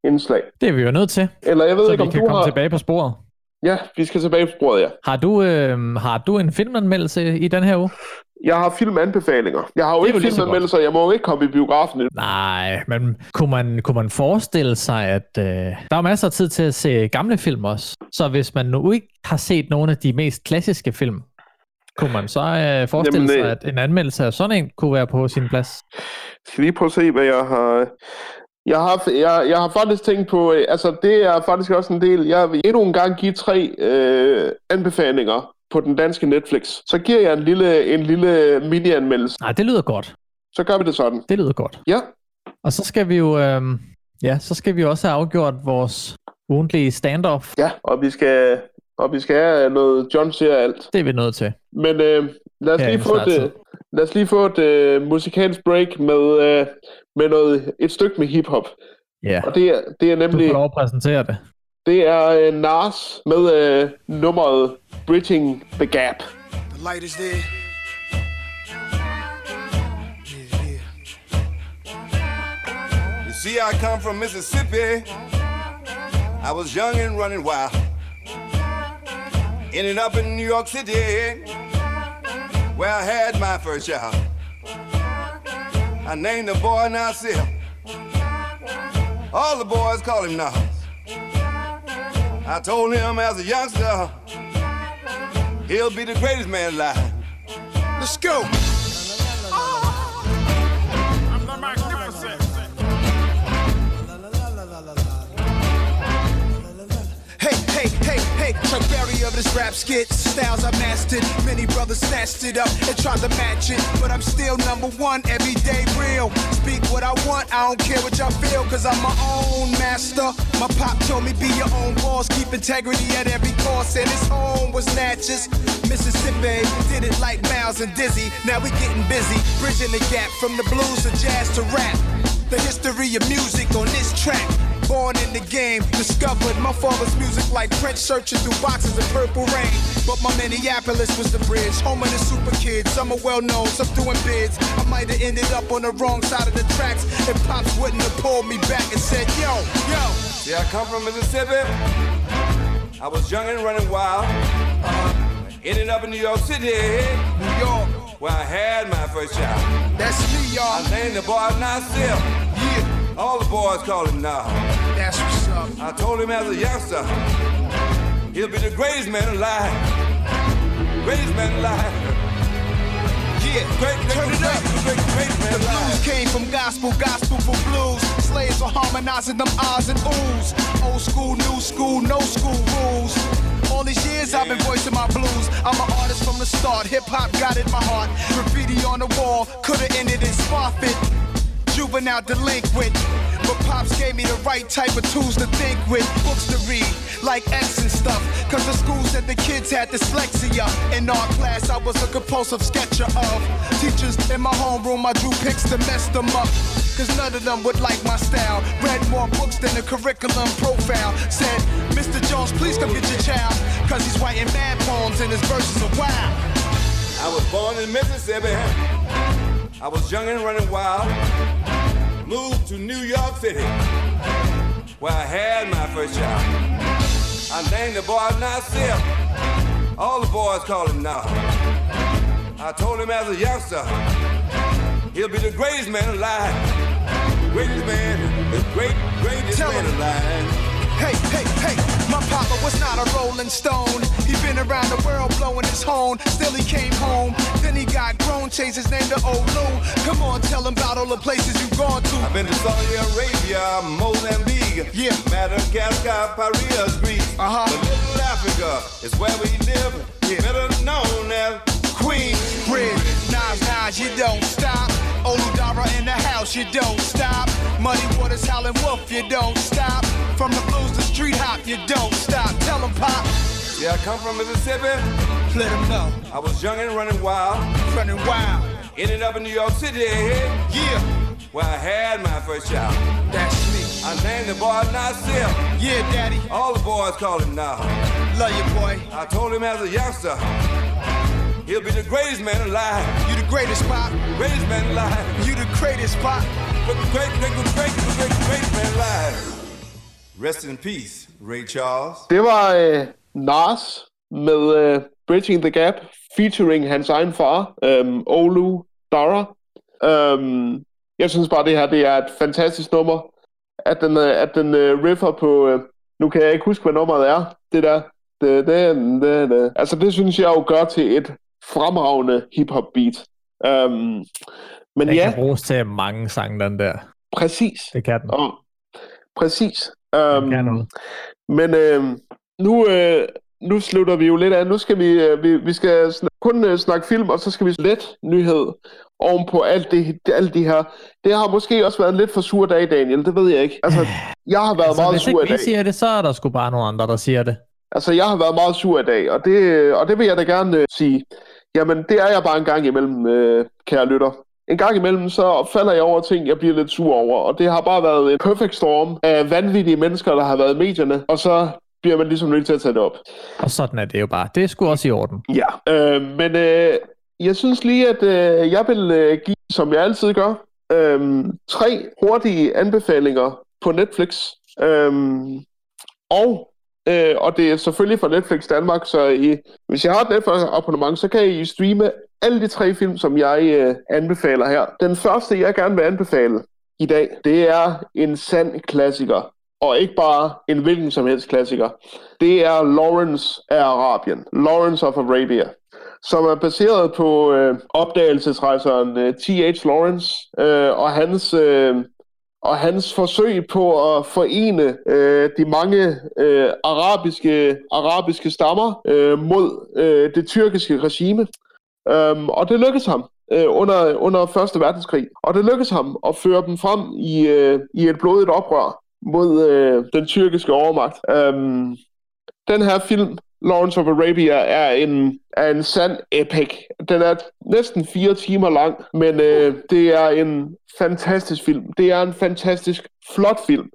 indslag. Det er vi jo nødt til, Eller jeg ved så ikke, vi om kan du komme har... tilbage på sporet. Ja, vi skal tilbage på sporet, ja. Har du, øh, har du en filmanmeldelse i den her uge? Jeg har filmanbefalinger. Jeg har jo Det ikke filmanmeldelser, jeg må jo ikke komme i biografen. Nej, men kunne man, kunne man forestille sig, at øh, der er masser af tid til at se gamle film også. Så hvis man nu ikke har set nogle af de mest klassiske film, kunne man så øh, forestille Jamen, sig, øh, at en anmeldelse af sådan en kunne være på sin plads? Skal lige prøve at se, hvad jeg har... Jeg har, jeg, jeg har faktisk tænkt på, øh, altså det er faktisk også en del, jeg vil endnu en gang give tre øh, anbefalinger på den danske Netflix. Så giver jeg en lille, en lille mini-anmeldelse. Nej, det lyder godt. Så gør vi det sådan. Det lyder godt. Ja, Og så skal vi jo, øh, ja, så skal vi også have afgjort vores ugentlige standoff. ja, og vi skal, og vi skal have noget John siger alt. Det er vi nødt til. Men øh, lad, os lige få et, lad os lige få et øh, musikalsk break med, øh, med noget, et stykke med hiphop. Ja, Og det er, det er du nemlig... får lov at præsentere det. Det er øh, Nas med øh, nummeret Bridging the Gap. The light is there. You see, I come from Mississippi. I was young and running wild. Ended up in New York City, where I had my first child. I named the boy Nasir. All the boys call him Nas. I told him as a youngster, he'll be the greatest man alive. Let's go. Hey, Chuck Berry of this rap skit. Styles I mastered. Many brothers snatched it up and tried to match it. But I'm still number one, everyday real. Speak what I want, I don't care what y'all feel, cause I'm my own master. My pop told me be your own boss, keep integrity at every cost. And his home was Natchez, Mississippi. Did it like Miles and Dizzy. Now we getting busy, bridging the gap from the blues to jazz to rap. The history of music on this track. Born in the game, discovered my father's music like Prince searching through boxes of purple rain. But my Minneapolis was the bridge, home of the super kids. Some are well known, some doing bids. I might have ended up on the wrong side of the tracks if Pops wouldn't have pulled me back and said, Yo, yo. See, I come from Mississippi. I was young and running wild. Uh, ended up in New York City, New York, where I had my first child. that's me, y'all. I named the boy Nasir. All the boys call him Nas. that's what's up. I told him as a youngster, he'll be the greatest man alive. Greatest man alive. Yeah, Great, great, turn it up. The blues came from gospel, gospel for blues. Slaves are harmonizing them ahs and oohs. Old school, new school, no school rules. All these years I've been voicing my blues. I'm an artist from the start. Hip hop got in my heart. Graffiti on the wall could've ended in spot fit. Juvenile delinquent. But Pops gave me the right type of tools to think with. Books to read, like X and stuff. Cause the school said the kids had dyslexia. In our class, I was a compulsive sketcher of teachers in my homeroom. I drew pics to mess them up. Cause none of them would like my style. Read more books than the curriculum profile. Said, Mr. Jones, please come get your child. Cause he's writing mad poems and his verses are wild. I was born in Mississippi. I was young and running wild. Moved to New York City, where I had my first job. I named the boy Nasir. All the boys call him Nas. I told him as a youngster, he'll be the greatest man alive. Greatest man, the great, greatest Tell man him. alive. Hey, hey, papa was not a rolling stone. He been around the world blowing his horn. Still he came home. Then he got grown, changed his name to Olu. Come on, tell him about all the places you've gone to. I've been to Saudi Arabia, Mozambique, Yeah. Madagascar, Paris, Greece. Uh-huh. But Little Africa is where we live, Yeah. better known as Queen, Bridge, Nas, Nas, you don't stop. Oludara in the house, you don't stop. Muddy Waters, Howlin' Wolf, you don't stop. From the blues to street hop, you don't stop. Tell him, Pop, Yeah, I come from Mississippi. let him know. I was young and running wild. Running wild, Ended up in New York City, yeah, where I had my first child. that's me. I named the boy Nasir. Yeah, daddy, All the boys call him Nas. love you, boy. I told him as a youngster, he'll be the greatest man alive. You the greatest, Pop. Greatest man alive. You the greatest, Pop. Great, great, great, great, great, great, great man alive. Rest in peace, Ray Charles. Det var øh, Nas med øh, Bridging the Gap, featuring hans egen far, øh, Olu Dara. Øh, jeg synes bare, det her det er et fantastisk nummer. At den, øh, at den øh, riffer på... Øh, nu kan jeg ikke huske, hvad nummeret er. Det der... Det, det, det, det. Altså, det synes jeg jo gør til et fremragende hip-hop beat. Øh, men Den ja, kan bruges til mange sange, den der. præcis. Det kan den. Og, præcis. Den Øhm, kan noget. men øh, nu, øh, nu slutter vi jo lidt af. Nu skal vi, øh, vi, vi skal sn- kun øh, snakke film, og så skal vi let nyhed ovenpå alt det, alt de her. Det har måske også været en lidt for sur dag, Daniel. Det ved jeg ikke. Altså, jeg har været Altså, meget hvis sur i ikke vi dag. siger det, så er der sgu bare nogle andre, der siger det. Altså, jeg har været meget sur i dag, og det, og det vil jeg da gerne øh, sige. Jamen, det er jeg bare en gang imellem, øh, kære lytter. En gang imellem, så falder jeg over ting, jeg bliver lidt sur over, og det har bare været en perfect storm af vanvittige mennesker, der har været i medierne, og så bliver man ligesom nødt til at tage det op. Og sådan er det jo bare. Det er sgu også i orden. Ja, øh, men øh, jeg synes lige, at øh, jeg vil øh, give, som jeg altid gør, øh, tre hurtige anbefalinger på Netflix. Øh, og øh, og det er selvfølgelig fra Netflix Danmark, så I, hvis jeg har et Netflix abonnement, så kan I streame alle de tre film, som jeg øh, anbefaler her. Den første, jeg gerne vil anbefale i dag, det er en sand klassiker. Og ikke bare en hvilken som helst klassiker. Det er Lawrence af Arabien. Lawrence of Arabia som er baseret på øh, opdagelsesrejseren øh, T.H. Lawrence øh, og hans øh, og hans forsøg på at forene øh, de mange øh, arabiske arabiske stammer øh, mod øh, det tyrkiske regime. Um, og det lykkedes ham øh, under, under Første Verdenskrig. Og det lykkedes ham at føre dem frem i, øh, i et blodigt oprør mod øh, den tyrkiske overmagt. Um, den her film Lawrence of Arabia er en, er en sand epic. Den er næsten fire timer lang, men øh, det er en fantastisk film. Det er en fantastisk flot film.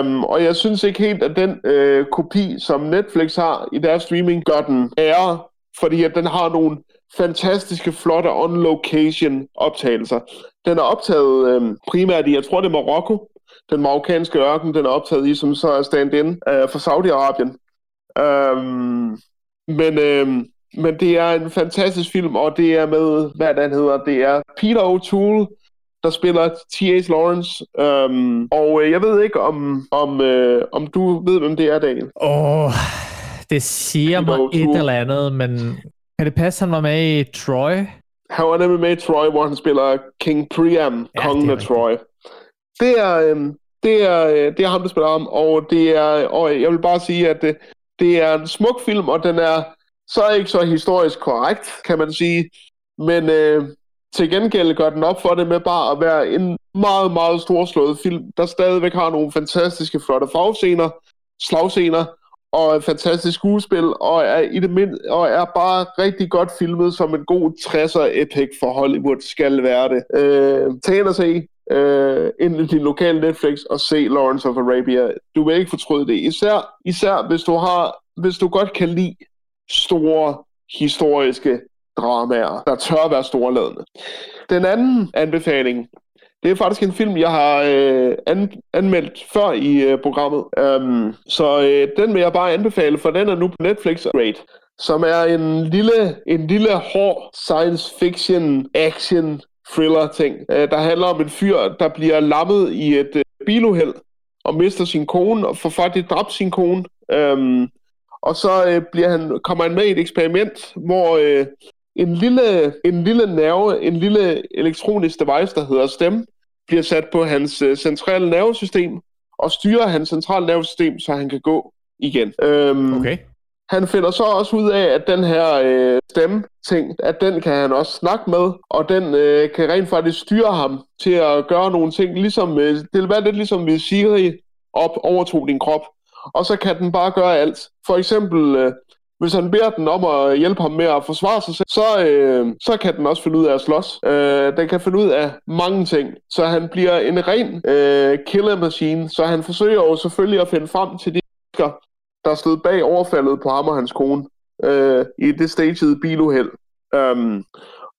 Um, og jeg synes ikke helt, at den øh, kopi, som Netflix har i deres streaming, gør den ære, fordi at den har nogle fantastiske, flotte on-location optagelser. Den er optaget øh, primært i, jeg tror det er Marokko, den marokkanske ørken, den er optaget i, som så er stand-in øh, for Saudi-Arabien. Øhm, men, øhm, men det er en fantastisk film, og det er med, hvad den hedder, det er Peter O'Toole, der spiller T.H. Lawrence. Øhm, og øh, jeg ved ikke, om, om, øh, om du ved, hvem det er, Daniel. Åh, oh, det siger Peter mig et eller andet, men kan det passe, han var med i Troy? Han var nemlig med i Troy, hvor han spiller King Priam, Ja, kongen af Troy. Det er, øhm, det, er, øh, det er ham, der spiller ham, og, det er, og jeg vil bare sige, at det, det er en smuk film, og den er så ikke så historisk korrekt, kan man sige. Men øh, til gengæld gør den op for det med bare at være en meget, meget storslået film, der stadigvæk har nogle fantastiske, flotte fagscener, slagscener, og et fantastisk skuespil, og er, i det mind, og er bare rigtig godt filmet som en god 60'er epic for Hollywood skal være det. Øh, tag ind og se øh, ind i din lokale Netflix og se Lawrence of Arabia. Du vil ikke fortryde det. Især, især hvis du har, hvis du godt kan lide store historiske dramaer, der tør være storladende. Den anden anbefaling, det er faktisk en film, jeg har øh, an, anmeldt før i øh, programmet. Um, så øh, den vil jeg bare anbefale, for den er nu på Netflix Great, som er en lille, en lille hård science fiction action thriller ting, øh, der handler om en fyr, der bliver lammet i et øh, biluheld og mister sin kone og får faktisk dræbt sin kone. Øhm, og så øh, bliver han, kommer han med i et eksperiment, hvor øh, en, lille, en lille nerve, en lille elektronisk device, der hedder STEM, bliver sat på hans øh, centrale nervesystem og styrer hans centrale nervesystem, så han kan gå igen. Øhm, Okay. Han finder så også ud af, at den her øh, stemme-ting, at den kan han også snakke med, og den øh, kan rent faktisk styre ham til at gøre nogle ting, ligesom, øh, det vil være lidt ligesom hvis Siri op overtog din krop, og så kan den bare gøre alt. For eksempel, øh, hvis han beder den om at hjælpe ham med at forsvare sig selv, så, øh, så kan den også finde ud af at slås. Øh, den kan finde ud af mange ting, så han bliver en ren øh, killer machine, så han forsøger jo selvfølgelig at finde frem til de mennesker, der stod bag overfaldet på ham og hans kone øh, i det stagede biluheld. Um,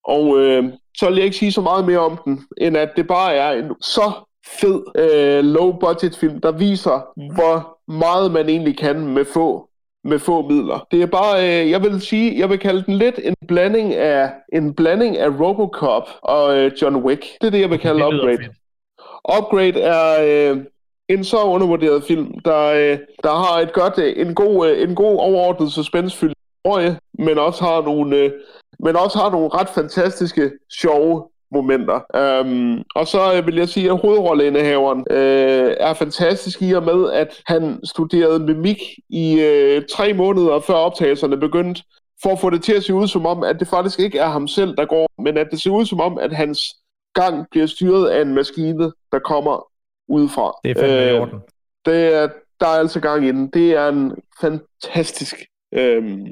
og øh, så vil jeg ikke sige så meget mere om den, end at det bare er en så fed øh, low-budget film, der viser, hvor meget man egentlig kan med få med få midler. Det er bare, øh, jeg vil sige, jeg vil kalde den lidt en blanding af en blanding af RoboCop og øh, John Wick. Det er det, jeg vil kalde Upgrade. Upgrade er øh, en så undervurderet film, der, øh, der har et godt, øh, en god, øh, en god overordnet suspensfyldt historie, men også har nogle, øh, men også har nogle ret fantastiske, sjove momenter. Um, og så øh, vil jeg sige, at hovedrolleindehaveren øh, er fantastisk i og med, at han studerede mimik i øh, tre måneder før optagelserne begyndte, for at få det til at se ud som om, at det faktisk ikke er ham selv, der går, men at det ser ud som om, at hans gang bliver styret af en maskine, der kommer udefra. Det er fandme i orden. Det er, der er altså gang i den. Det er en fantastisk, øhm,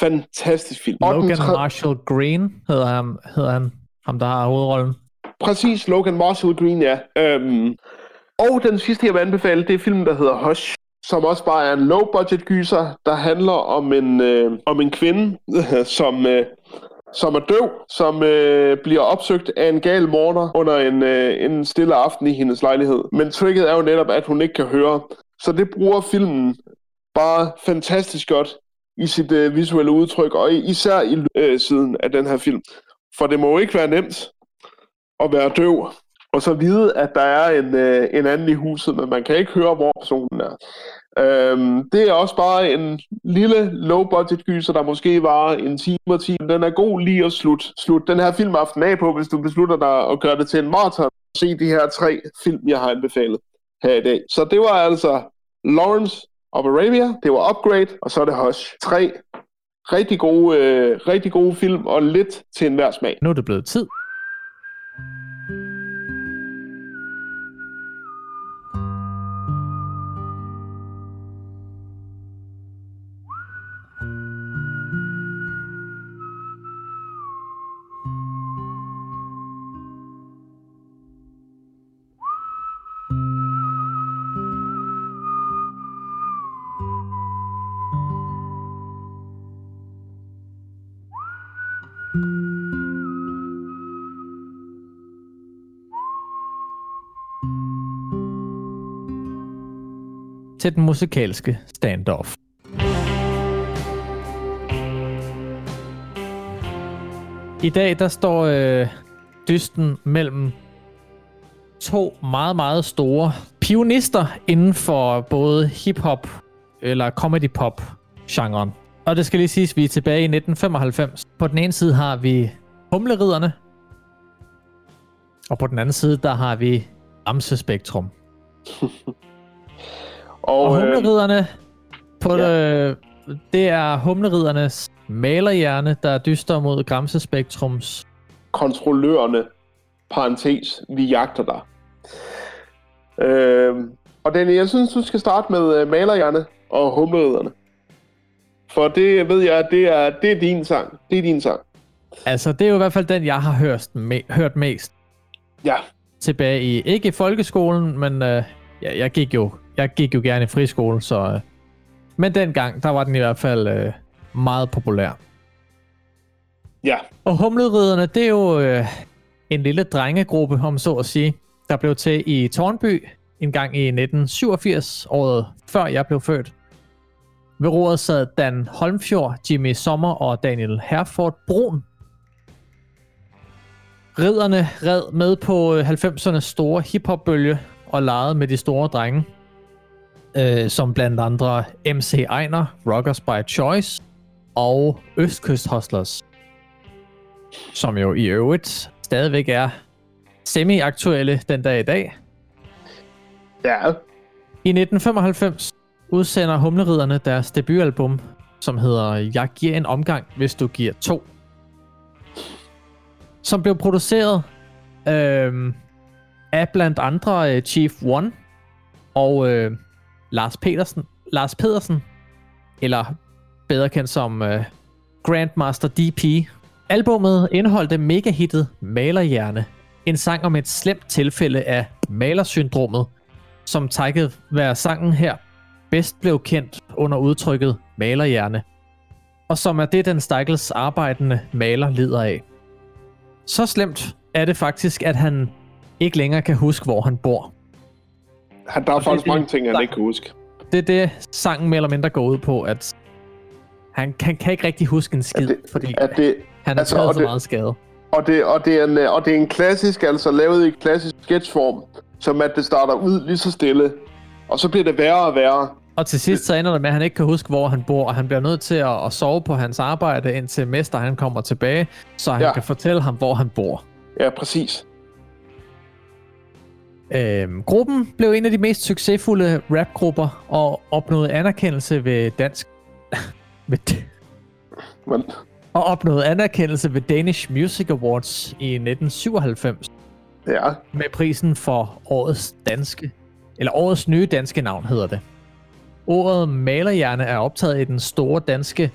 fantastisk film. Logan tre- Marshall Green hedder han, hedder han, ham der har hovedrollen. Præcis, Logan Marshall Green, ja. Øhm, og den sidste, jeg vil anbefale, det er filmen, der hedder Hush, som også bare er en low-budget gyser, der handler om en, øh, om en kvinde, som, øh, som er døv, som øh, bliver opsøgt af en gal morder under en, øh, en stille aften i hendes lejlighed. Men tricket er jo netop, at hun ikke kan høre. Så det bruger filmen bare fantastisk godt i sit øh, visuelle udtryk, og især i øh, siden af den her film. For det må jo ikke være nemt at være døv, og så vide, at der er en, øh, en anden i huset, men man kan ikke høre, hvor personen er. Øhm, det er også bare en lille low-budget gyser, der måske var en time og time. Den er god lige at slutte slut den her filmaften af på, hvis du beslutter dig at gøre det til en maraton. Se de her tre film, jeg har anbefalet her i dag. Så det var altså Lawrence of Arabia, det var Upgrade, og så er det Hush. Tre rigtig gode, øh, rigtig gode film, og lidt til enhver smag. Nu er det blevet tid. Til den musikalske standoff. I dag der står øh, dysten mellem to meget, meget store pionister inden for både hip-hop eller comedy-pop-genren. Og det skal lige siges, at vi er tilbage i 1995. På den ene side har vi Humleriderne, og på den anden side, der har vi Amse Spektrum. Og, Og øh, humleriderne, på ja. det, det er humleridernes malerhjerne, der dyster mod Gramse Spektrums. kontrollørerne, parentes, vi jagter dig. Øh, og Danny, jeg synes, du skal starte med øh, malerhjerne og humleriderne. For det ved jeg, det er, det er din sang. Det er din sang. Altså, det er jo i hvert fald den, jeg har hørt, me- hørt mest. Ja. Tilbage i, ikke i folkeskolen, men øh, ja, jeg, gik jo, jeg gik jo gerne i friskole, så... Øh, men dengang, der var den i hvert fald øh, meget populær. Ja. Og Humleriderne, det er jo øh, en lille drengegruppe, om så at sige, der blev til i Tornby en gang i 1987, året før jeg blev født. Ved roret sad Dan Holmfjord, Jimmy Sommer og Daniel Herford Brun. Ridderne red med på øh, 90'ernes store hiphop-bølge og legede med de store drenge, øh, som blandt andre MC Ejner, Rockers by Choice og Østkyst Hustlers, som jo i øvrigt stadigvæk er semi-aktuelle den dag i dag. Ja. I 1995 udsender Humleriderne deres debutalbum, som hedder Jeg giver en omgang, hvis du giver to. Som blev produceret øh, af blandt andre øh, Chief One og øh, Lars Petersen, Lars Pedersen, eller bedre kendt som øh, Grandmaster DP. Albummet indeholdte megahittet Malerhjerne, en sang om et slemt tilfælde af malersyndromet, som takket være sangen her bedst blev kendt under udtrykket malerhjerne, og som er det, den stakkels arbejdende maler lider af. Så slemt er det faktisk, at han ikke længere kan huske, hvor han bor. Han, der er Og faktisk er det, mange ting, han ikke kan huske. Det er det, sangen mere eller mindre går ud på, at han kan, kan ikke rigtig huske en skid, det, fordi At det, han er altså, taget så det- meget skade. Og det, og, det er en, og det er en klassisk, altså lavet i klassisk sketchform, som at det starter ud lige så stille, og så bliver det værre og værre. Og til sidst så ender det med, at han ikke kan huske, hvor han bor, og han bliver nødt til at, at sove på hans arbejde, indtil mester han kommer tilbage, så han ja. kan fortælle ham, hvor han bor. Ja, præcis. Øhm, gruppen blev en af de mest succesfulde rapgrupper og opnåede anerkendelse ved dansk... ved, Men, og opnåede anerkendelse ved Danish Music Awards i 1997 ja. med prisen for årets danske, eller årets nye danske navn hedder det. Ordet malerhjerne er optaget i den store danske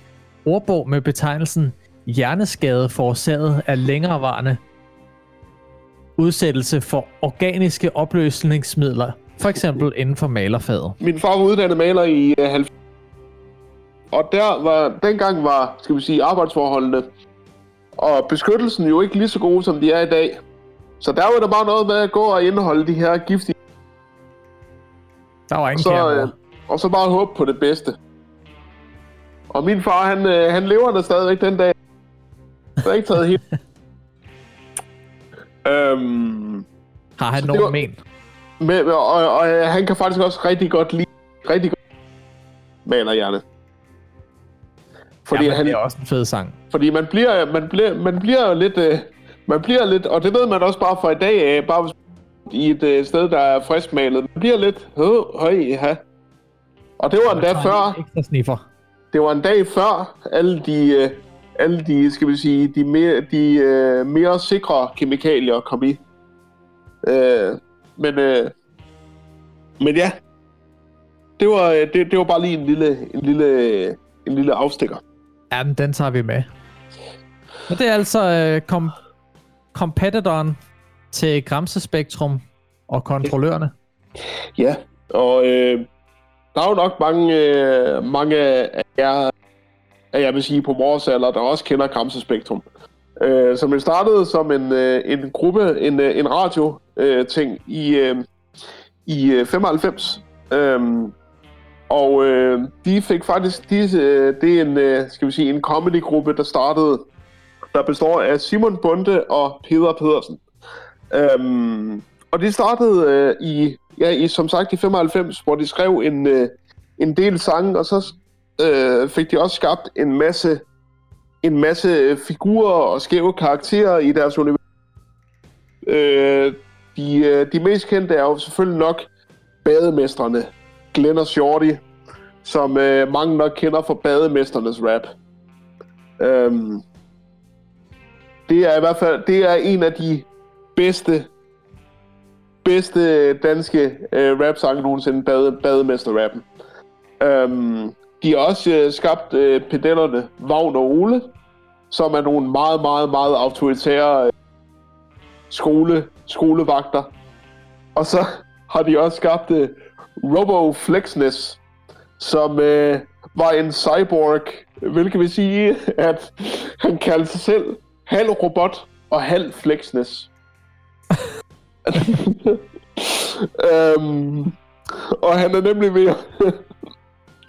ordbog med betegnelsen hjerneskade forårsaget af længerevarende udsættelse for organiske opløsningsmidler, for eksempel inden for malerfaget. Min far var uddannet maler i uh, 90. Og der var, dengang var, skal vi sige, arbejdsforholdene og beskyttelsen jo ikke lige så gode, som de er i dag. Så der var der bare noget med at gå og indeholde de her giftige. Der var ingen så, kamera. øh, og så bare håbe på det bedste. Og min far, han, øh, han lever der stadigvæk den dag. Så er ikke taget helt. øhm, Har han nogen var- men? med, og, og, og øh, han kan faktisk også rigtig godt lide, rigtig godt malerhjerne. Fordi Jamen, han, det er også en fed sang. Fordi man bliver, man bliver, man bliver lidt, øh, man bliver lidt, og det ved man også bare fra i dag af, bare hvis- i et øh, sted, der er friskmalet. Man bliver lidt, øh, høj, ja. Og det var en dag før, Ekstra sniffer. det var en dag før alle de, øh, alle de, skal vi sige, de mere, de, øh, mere sikre kemikalier kom i. Øh, men, øh, men ja, det var, øh, det, det var bare lige en lille, en lille, en lille afstikker. Ja, men den tager vi med. Men det er altså øh, kom, competitoren til Gramse Spektrum og kontrollørerne. Ja, og øh, der er jo nok mange, øh, mange af jer, at jeg vil sige på vores alder, der også kender Gramse Spektrum. Øh, som jo startede som en, øh, en gruppe, en, øh, en radio øh, ting i, øh, i øh, 95. Øh, og øh, de fik faktisk, de, øh, det er en, øh, skal vi sige, en comedy-gruppe, der startede, der består af Simon Bunde og Peter Pedersen. Øhm, og de startede øh, i, ja, i, som sagt, i 95, hvor de skrev en, øh, en del sange, og så øh, fik de også skabt en masse, en masse figurer og skæve karakterer i deres univers. Øh, de, øh, de mest kendte er jo selvfølgelig nok bademestrene, Glenn og Shorty, som øh, mange nok kender fra bademesternes rap. Øhm, det er i hvert fald det er en af de bedste bedste danske øh, rap-sange nogensinde, bade, bademester-rappen. Øhm, de har også øh, skabt øh, pedellerne Vagn og Ole, som er nogle meget, meget, meget autoritære øh, skole, skolevagter. Og så har de også skabt øh, Robo Flexness, som øh, var en cyborg, hvilket vil sige, at han kaldte sig selv halv robot og halv flexness. øhm, og han er nemlig ved at...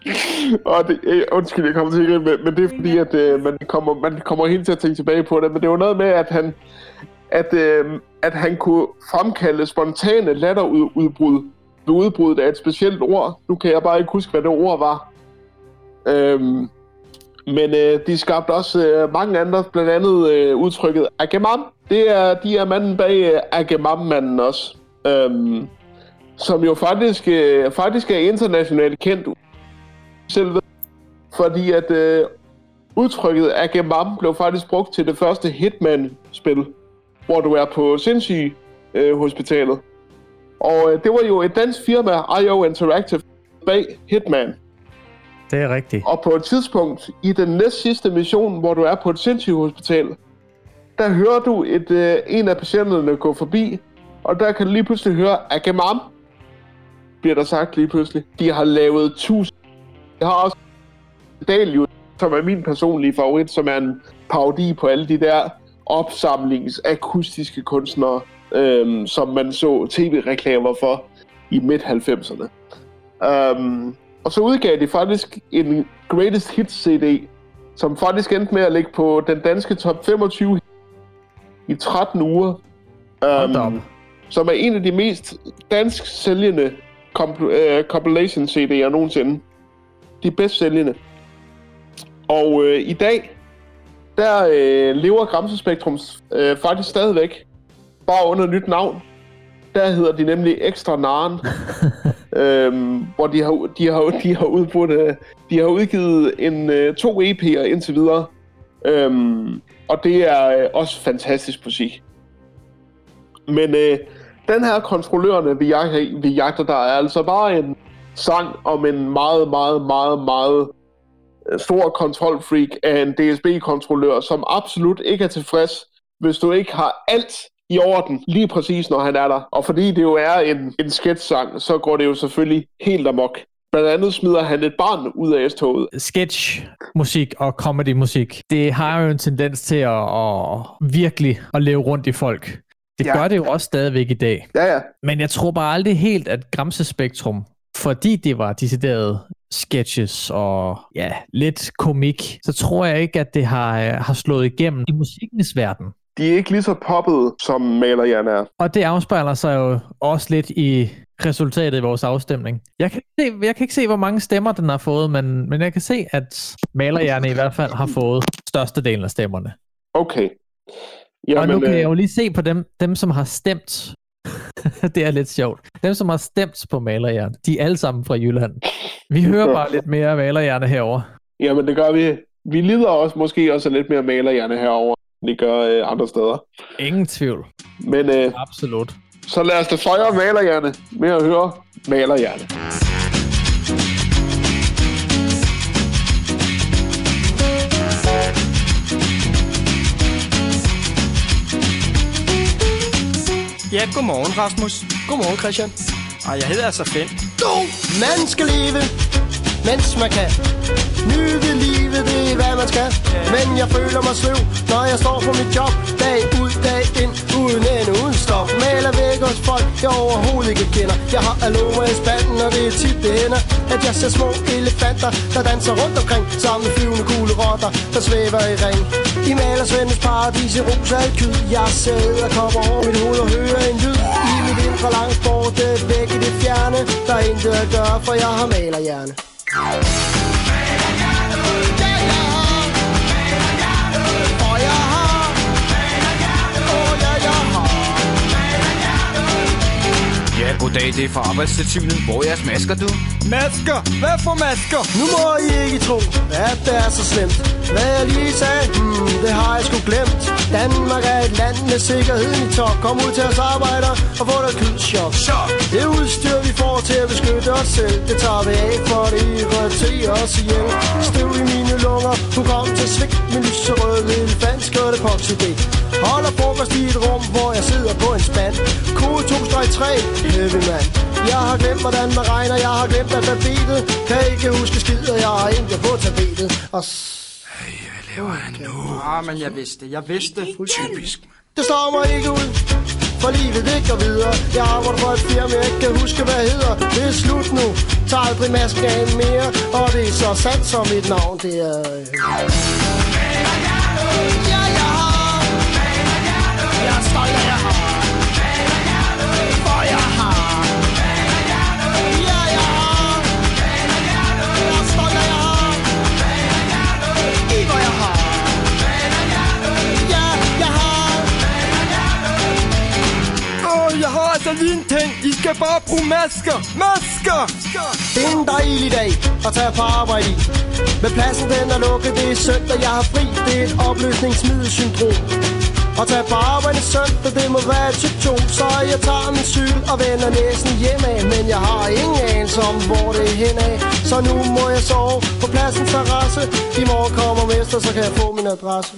og det, øh, undskyld, jeg kommer til at men, men det er fordi, at øh, man, kommer, man kommer helt til at tænke tilbage på det, men det var noget med, at han, at, øh, at han kunne fremkalde spontane latterudbrud ved udbruddet af et specielt ord. Nu kan jeg bare ikke huske, hvad det ord var. Øhm, men øh, de skabte også øh, mange andre, blandt andet øh, udtrykket Agamam. Det er, de er manden bag øh, Agamam-manden også. Øhm, som jo faktisk, øh, faktisk er internationalt kendt selv ved, fordi at øh, udtrykket Agemam blev faktisk brugt til det første Hitman-spil, hvor du er på sindssyg øh, hospitalet. Og øh, det var jo et dansk firma, IO Interactive, bag Hitman. Det er rigtigt. Og på et tidspunkt i den næst sidste mission, hvor du er på et sindssygehospital, der hører du et, øh, en af patienterne gå forbi, og der kan du lige pludselig høre, Agamam, bliver der sagt lige pludselig. De har lavet tusind. Jeg har også Dalius, som er min personlige favorit, som er en parodi på alle de der opsamlings akustiske kunstnere, øhm, som man så tv-reklamer for i midt-90'erne. Um, og så udgav de faktisk en Greatest Hits CD, som faktisk endte med at ligge på den danske top 25 i 13 uger. Um, som er en af de mest dansk sælgende comp- uh, compilation CD'er nogensinde. De bedst sælgende. Og uh, i dag, der uh, lever Gramse Spektrum uh, faktisk stadigvæk. Bare under nyt navn. Der hedder de nemlig Ekstra Naren. øhm, hvor de har, de har, de har, udbudt, øh, de har udgivet en, øh, to EP'er indtil videre. Øhm, og det er øh, også fantastisk musik. Men øh, den her kontrollørerne, vi jagter, vi jagter der, er altså bare en sang om en meget, meget, meget, meget øh, stor kontrolfreak af en DSB-kontrollør, som absolut ikke er tilfreds, hvis du ikke har alt i orden, lige præcis når han er der. Og fordi det jo er en, en sketch-sang, så går det jo selvfølgelig helt amok. Blandt andet smider han et barn ud af S-toget. Sketch, musik og comedy musik, det har jo en tendens til at, at virkelig at leve rundt i folk. Det Ja. ja. gør det jo også stadigvæk i dag. Ja, ja. Men jeg tror bare aldrig helt, at Gramse Spektrum, fordi det var decideret sketches og ja, lidt komik, så tror jeg ikke, at det har, øh, har slået igennem i musikkens verden. De er ikke lige så poppet, som Malerjern er. Og det afspejler sig jo også lidt i resultatet i vores afstemning. Jeg kan, ikke se, jeg kan ikke se, hvor mange stemmer den har fået, men, men jeg kan se, at Malerhjerne i hvert fald har fået størstedelen af stemmerne. Okay. Jamen, og nu kan øh, jeg jo lige se på dem, dem som har stemt. det er lidt sjovt. Dem, som har stemt på Malerhjerne, de er alle sammen fra Jylland. Vi hører bare lidt mere Malerhjerne herover. Jamen, det gør vi. Vi lider også måske også af lidt mere Malerhjerne herover, end de gør øh, andre steder. Ingen tvivl. Men øh, Absolut. så lad os da fejre Malerhjerne med at høre Malerhjerne. Ja, godmorgen, Rasmus. Godmorgen, Christian. Ej, jeg hedder altså Finn. Du, man skal leve, mens man kan. Nyde livet, det er hvad man skal. Men jeg føler mig sløv, når jeg står på mit job. Dag dag ind, uden ende, uden stop. Maler væk hos folk, jeg overhovedet ikke kender. Jeg har aloe i spanden, og det er tit det ender At jeg ser små elefanter, der danser rundt omkring. Sammen med flyvende gule rotter, der svæver i ring. I malersvendens paradis i rosa kyd. Jeg sidder og kommer over mit hoved og hører en lyd. I mit indre langt borte, væk i det fjerne. Der er intet at gøre, for jeg har malerhjerne. Goddag, det er fra arbejdstilsynet. Hvor er jeres masker, du? Masker? Hvad for masker? Nu må I ikke tro, at det er så slemt. Hvad jeg lige sagde, hmm, det har jeg sgu glemt. Danmark er et land med sikkerheden i top. Kom ud til os arbejder og få dig kydschok. Det udstyr, vi får til at beskytte os selv, det tager vi af, for det irriterer os ihjel. Støv i mine lunger, du kom til svigt. Min lyserøde elefant skørte poxidé. Holder frokost i et rum, hvor jeg sidder på en spand. Kode 2-3, heavy man. Jeg har glemt, hvordan man regner, jeg har glemt alfabetet. Kan ikke huske skid, og jeg har intet på tapetet. Og laver han nu? Ah, men jeg vidste. Jeg vidste det. Typisk. Det står mig ikke ud For livet det går videre Jeg arbejder for et firma jeg ikke kan huske hvad hedder Det er slut nu Tag aldrig masken af mere Og det er så sandt som mit navn Det er altså lige en ting. I skal bare bruge masker. Masker! Det er en dejlig dag at tage på arbejde i. Men pladsen den er lukket, det er søndag, jeg har fri. Det er et opløsningsmiddelsyndrom. At tage på arbejde søndag, det må være typ 2 Så jeg tager min cykel og vender næsen hjemad. Men jeg har ingen anelse om, hvor det er henad. Så nu må jeg sove på pladsens terrasse. I morgen kommer mester, så kan jeg få min adresse.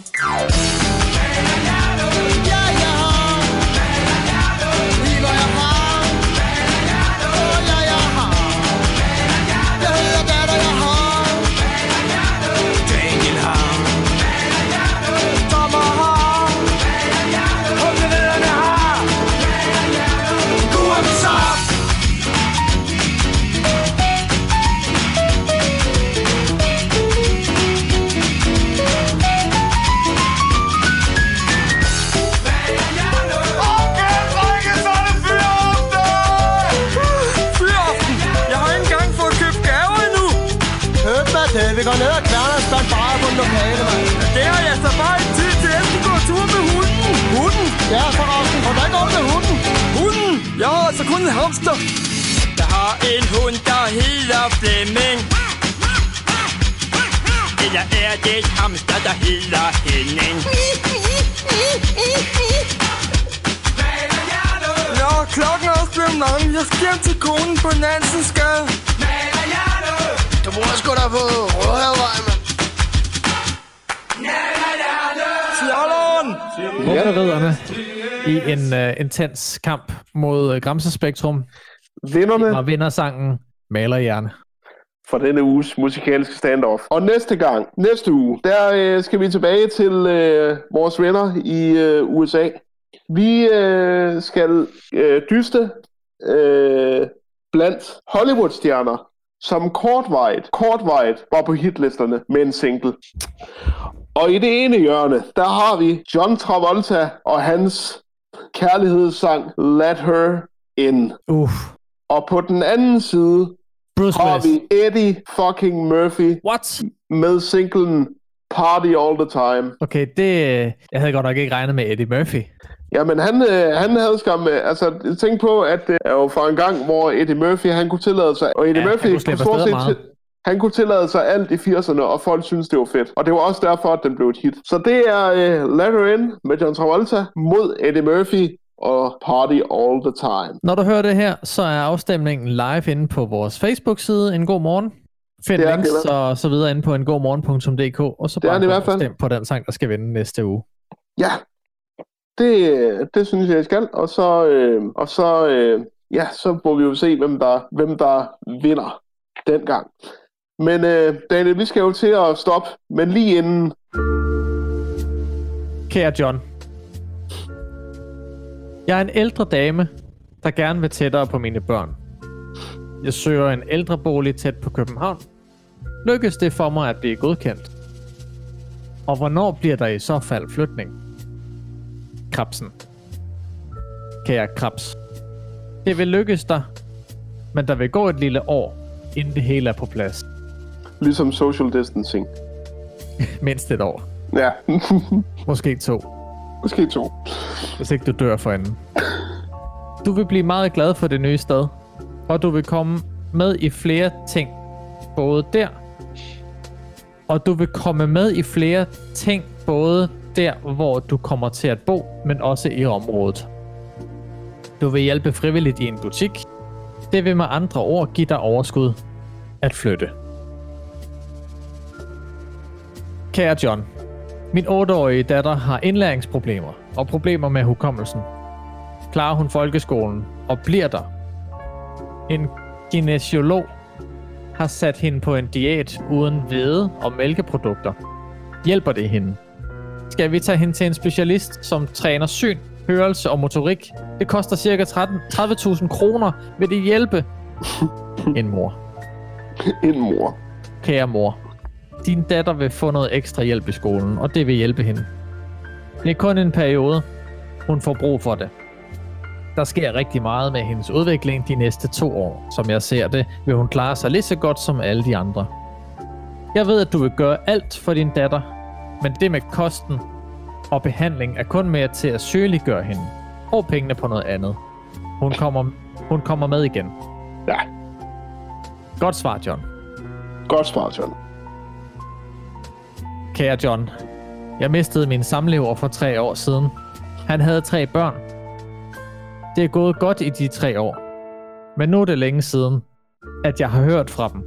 En spand bare på en lokale, mand. Det har jeg så bare ikke tid til, at gå tur med hunden. Hunden? Ja, forresten. Hvordan går det med hunden? Hunden? Jeg har altså kun en hamster. Jeg har en hund, der hedder Flemming. Eller er det et hamster, der hedder Henning? Nå, klokken er også blevet mange. Jeg skal hjem til konen på Nansens gade. Du bor sgu da på Rødhavevej, mand. Rummeriderne i en uh, intens kamp mod uh, Gramsespektrum. Vinderne Og vinder sangen Malerhjerne. for denne uges musikalske standoff. Og næste gang, næste uge, der øh, skal vi tilbage til øh, vores venner i øh, USA. Vi øh, skal øh, dyste øh, blandt Hollywood-stjerner, som kortvarigt, kortvarigt var på hitlisterne med en single. Og i det ene hjørne, der har vi John Travolta og hans kærlighedssang Let Her In. Uh. Og på den anden side Bruce har Willis. vi Eddie fucking Murphy What? med singlen Party All The Time. Okay, det... Jeg havde godt nok ikke regnet med Eddie Murphy. Jamen, han, øh, han havde skam... Øh, altså, tænk på, at det er jo for en gang, hvor Eddie Murphy, han kunne tillade sig... Og Eddie Ja, Murphy kunne stort set meget. til- han kunne tillade sig alt i 80'erne, og folk synes det var fedt. Og det var også derfor, at den blev et hit. Så det er øh, Let Her In med John Travolta mod Eddie Murphy og Party All The Time. Når du hører det her, så er afstemningen live inde på vores Facebook-side. En god morgen. Find Det er den links og så videre inde på engodmorgen.dk, og så Det er bare den i hvert fald. stem på den sang, der skal vinde næste uge. Ja, det, det synes jeg, jeg skal. Og så, øh, og så, øh, ja, så må vi jo se, hvem der, hvem der vinder dengang. Men øh, Daniel, vi skal jo til at stoppe, men lige inden... Kære John. Jeg er en ældre dame, der gerne vil tættere på mine børn. Jeg søger en ældrebolig tæt på København. Lykkes det for mig at blive godkendt? Og hvornår bliver der i så fald flytning? Krabsen. Kære Krabs. Det vil lykkes dig, men der vil gå et lille år, inden det hele er på plads. Ligesom social distancing. Mindst et år. Ja, Måske to. måske to. hvis ikke du dør for enden. Du vil blive meget glad for det nye sted, og du vil komme med i flere ting, både der, og du vil komme med i flere ting, både der, hvor du kommer til at bo, men også i området. Du vil hjælpe frivilligt i en butik. Det vil med andre ord give dig overskud at flytte. Kære John, min 8-årige datter har indlæringsproblemer og problemer med hukommelsen. Klarer hun folkeskolen og bliver der? En kinesiolog har sat hende på en diæt uden hvede og mælkeprodukter. Hjælper det hende? Skal vi tage hende til en specialist, som træner syn, hørelse og motorik? Det koster ca. 13 30.000 kroner. Vil det hjælpe? En mor. En mor. Kære mor, din datter vil få noget ekstra hjælp i skolen, og det vil hjælpe hende. Det er kun en periode. Hun får brug for det. Der sker rigtig meget med hendes udvikling de næste to år. Som jeg ser det, vil hun klare sig lige så godt som alle de andre. Jeg ved, at du vil gøre alt for din datter, men det med kosten og behandling er kun med til at sygeliggøre hende. Brug pengene på noget andet. Hun kommer, hun kommer med igen. Ja. Godt svar, John. Godt svar, John. Kære John, jeg mistede min samlever for tre år siden. Han havde tre børn. Det er gået godt i de tre år. Men nu er det længe siden, at jeg har hørt fra dem.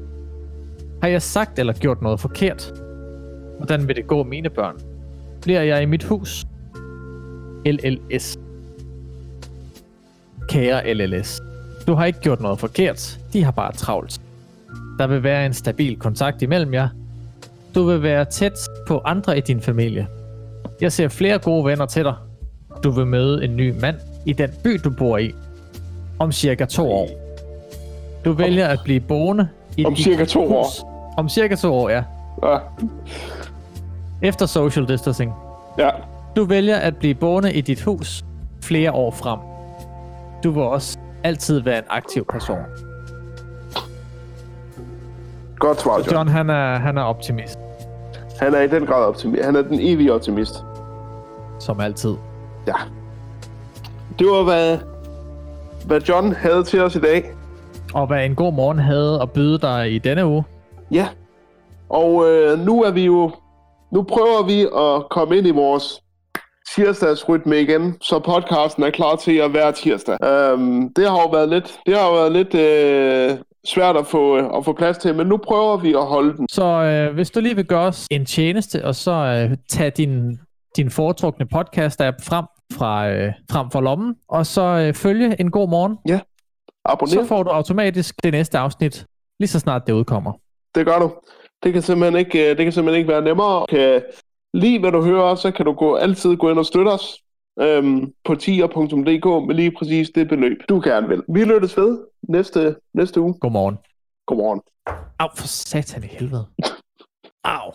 Har jeg sagt eller gjort noget forkert? Hvordan vil det gå mine børn? Bliver jeg i mit hus? LLS. Kære LLS. Du har ikke gjort noget forkert. De har bare travlt. Der vil være en stabil kontakt imellem jer, du vil være tæt på andre i din familie. Jeg ser flere gode venner til dig. Du vil møde en ny mand i den by, du bor i. Om cirka to år. Du vælger at blive boende i Om cirka to år. hus. Om cirka to år, ja. Ja. Efter social distancing. Ja. Du vælger at blive boende i dit hus flere år frem. Du vil også altid være en aktiv person. Godt svar, John. John, han er, han er optimist, Han er i den grad optimist. Han er den evige optimist. som altid. Ja. Det var, hvad, hvad John havde til os i dag. Og hvad en god morgen havde at byde dig i denne uge. Ja. Og øh, nu er vi jo... Nu prøver vi at komme ind i vores tirsdagsrytme igen, så podcasten er klar til at være tirsdag. Øhm, det har jo været lidt, det har jo været lidt øh, svært at få, at få plads til, men nu prøver vi at holde den. Så øh, hvis du lige vil gøre os en tjeneste, og så øh, tage din, din foretrukne podcast-app frem fra øh, frem for lommen, og så øh, følge en god morgen. Ja, abonner. Så får du automatisk det næste afsnit, lige så snart det udkommer. Det gør du. Det kan simpelthen ikke, øh, det kan simpelthen ikke være nemmere. Kan lige hvad du hører, så kan du gå, altid gå ind og støtte os øhm, på tier.dk med lige præcis det beløb, du gerne vil. Vi lyttes ved næste, næste uge. Godmorgen. Godmorgen. Au, for satan i helvede. Au.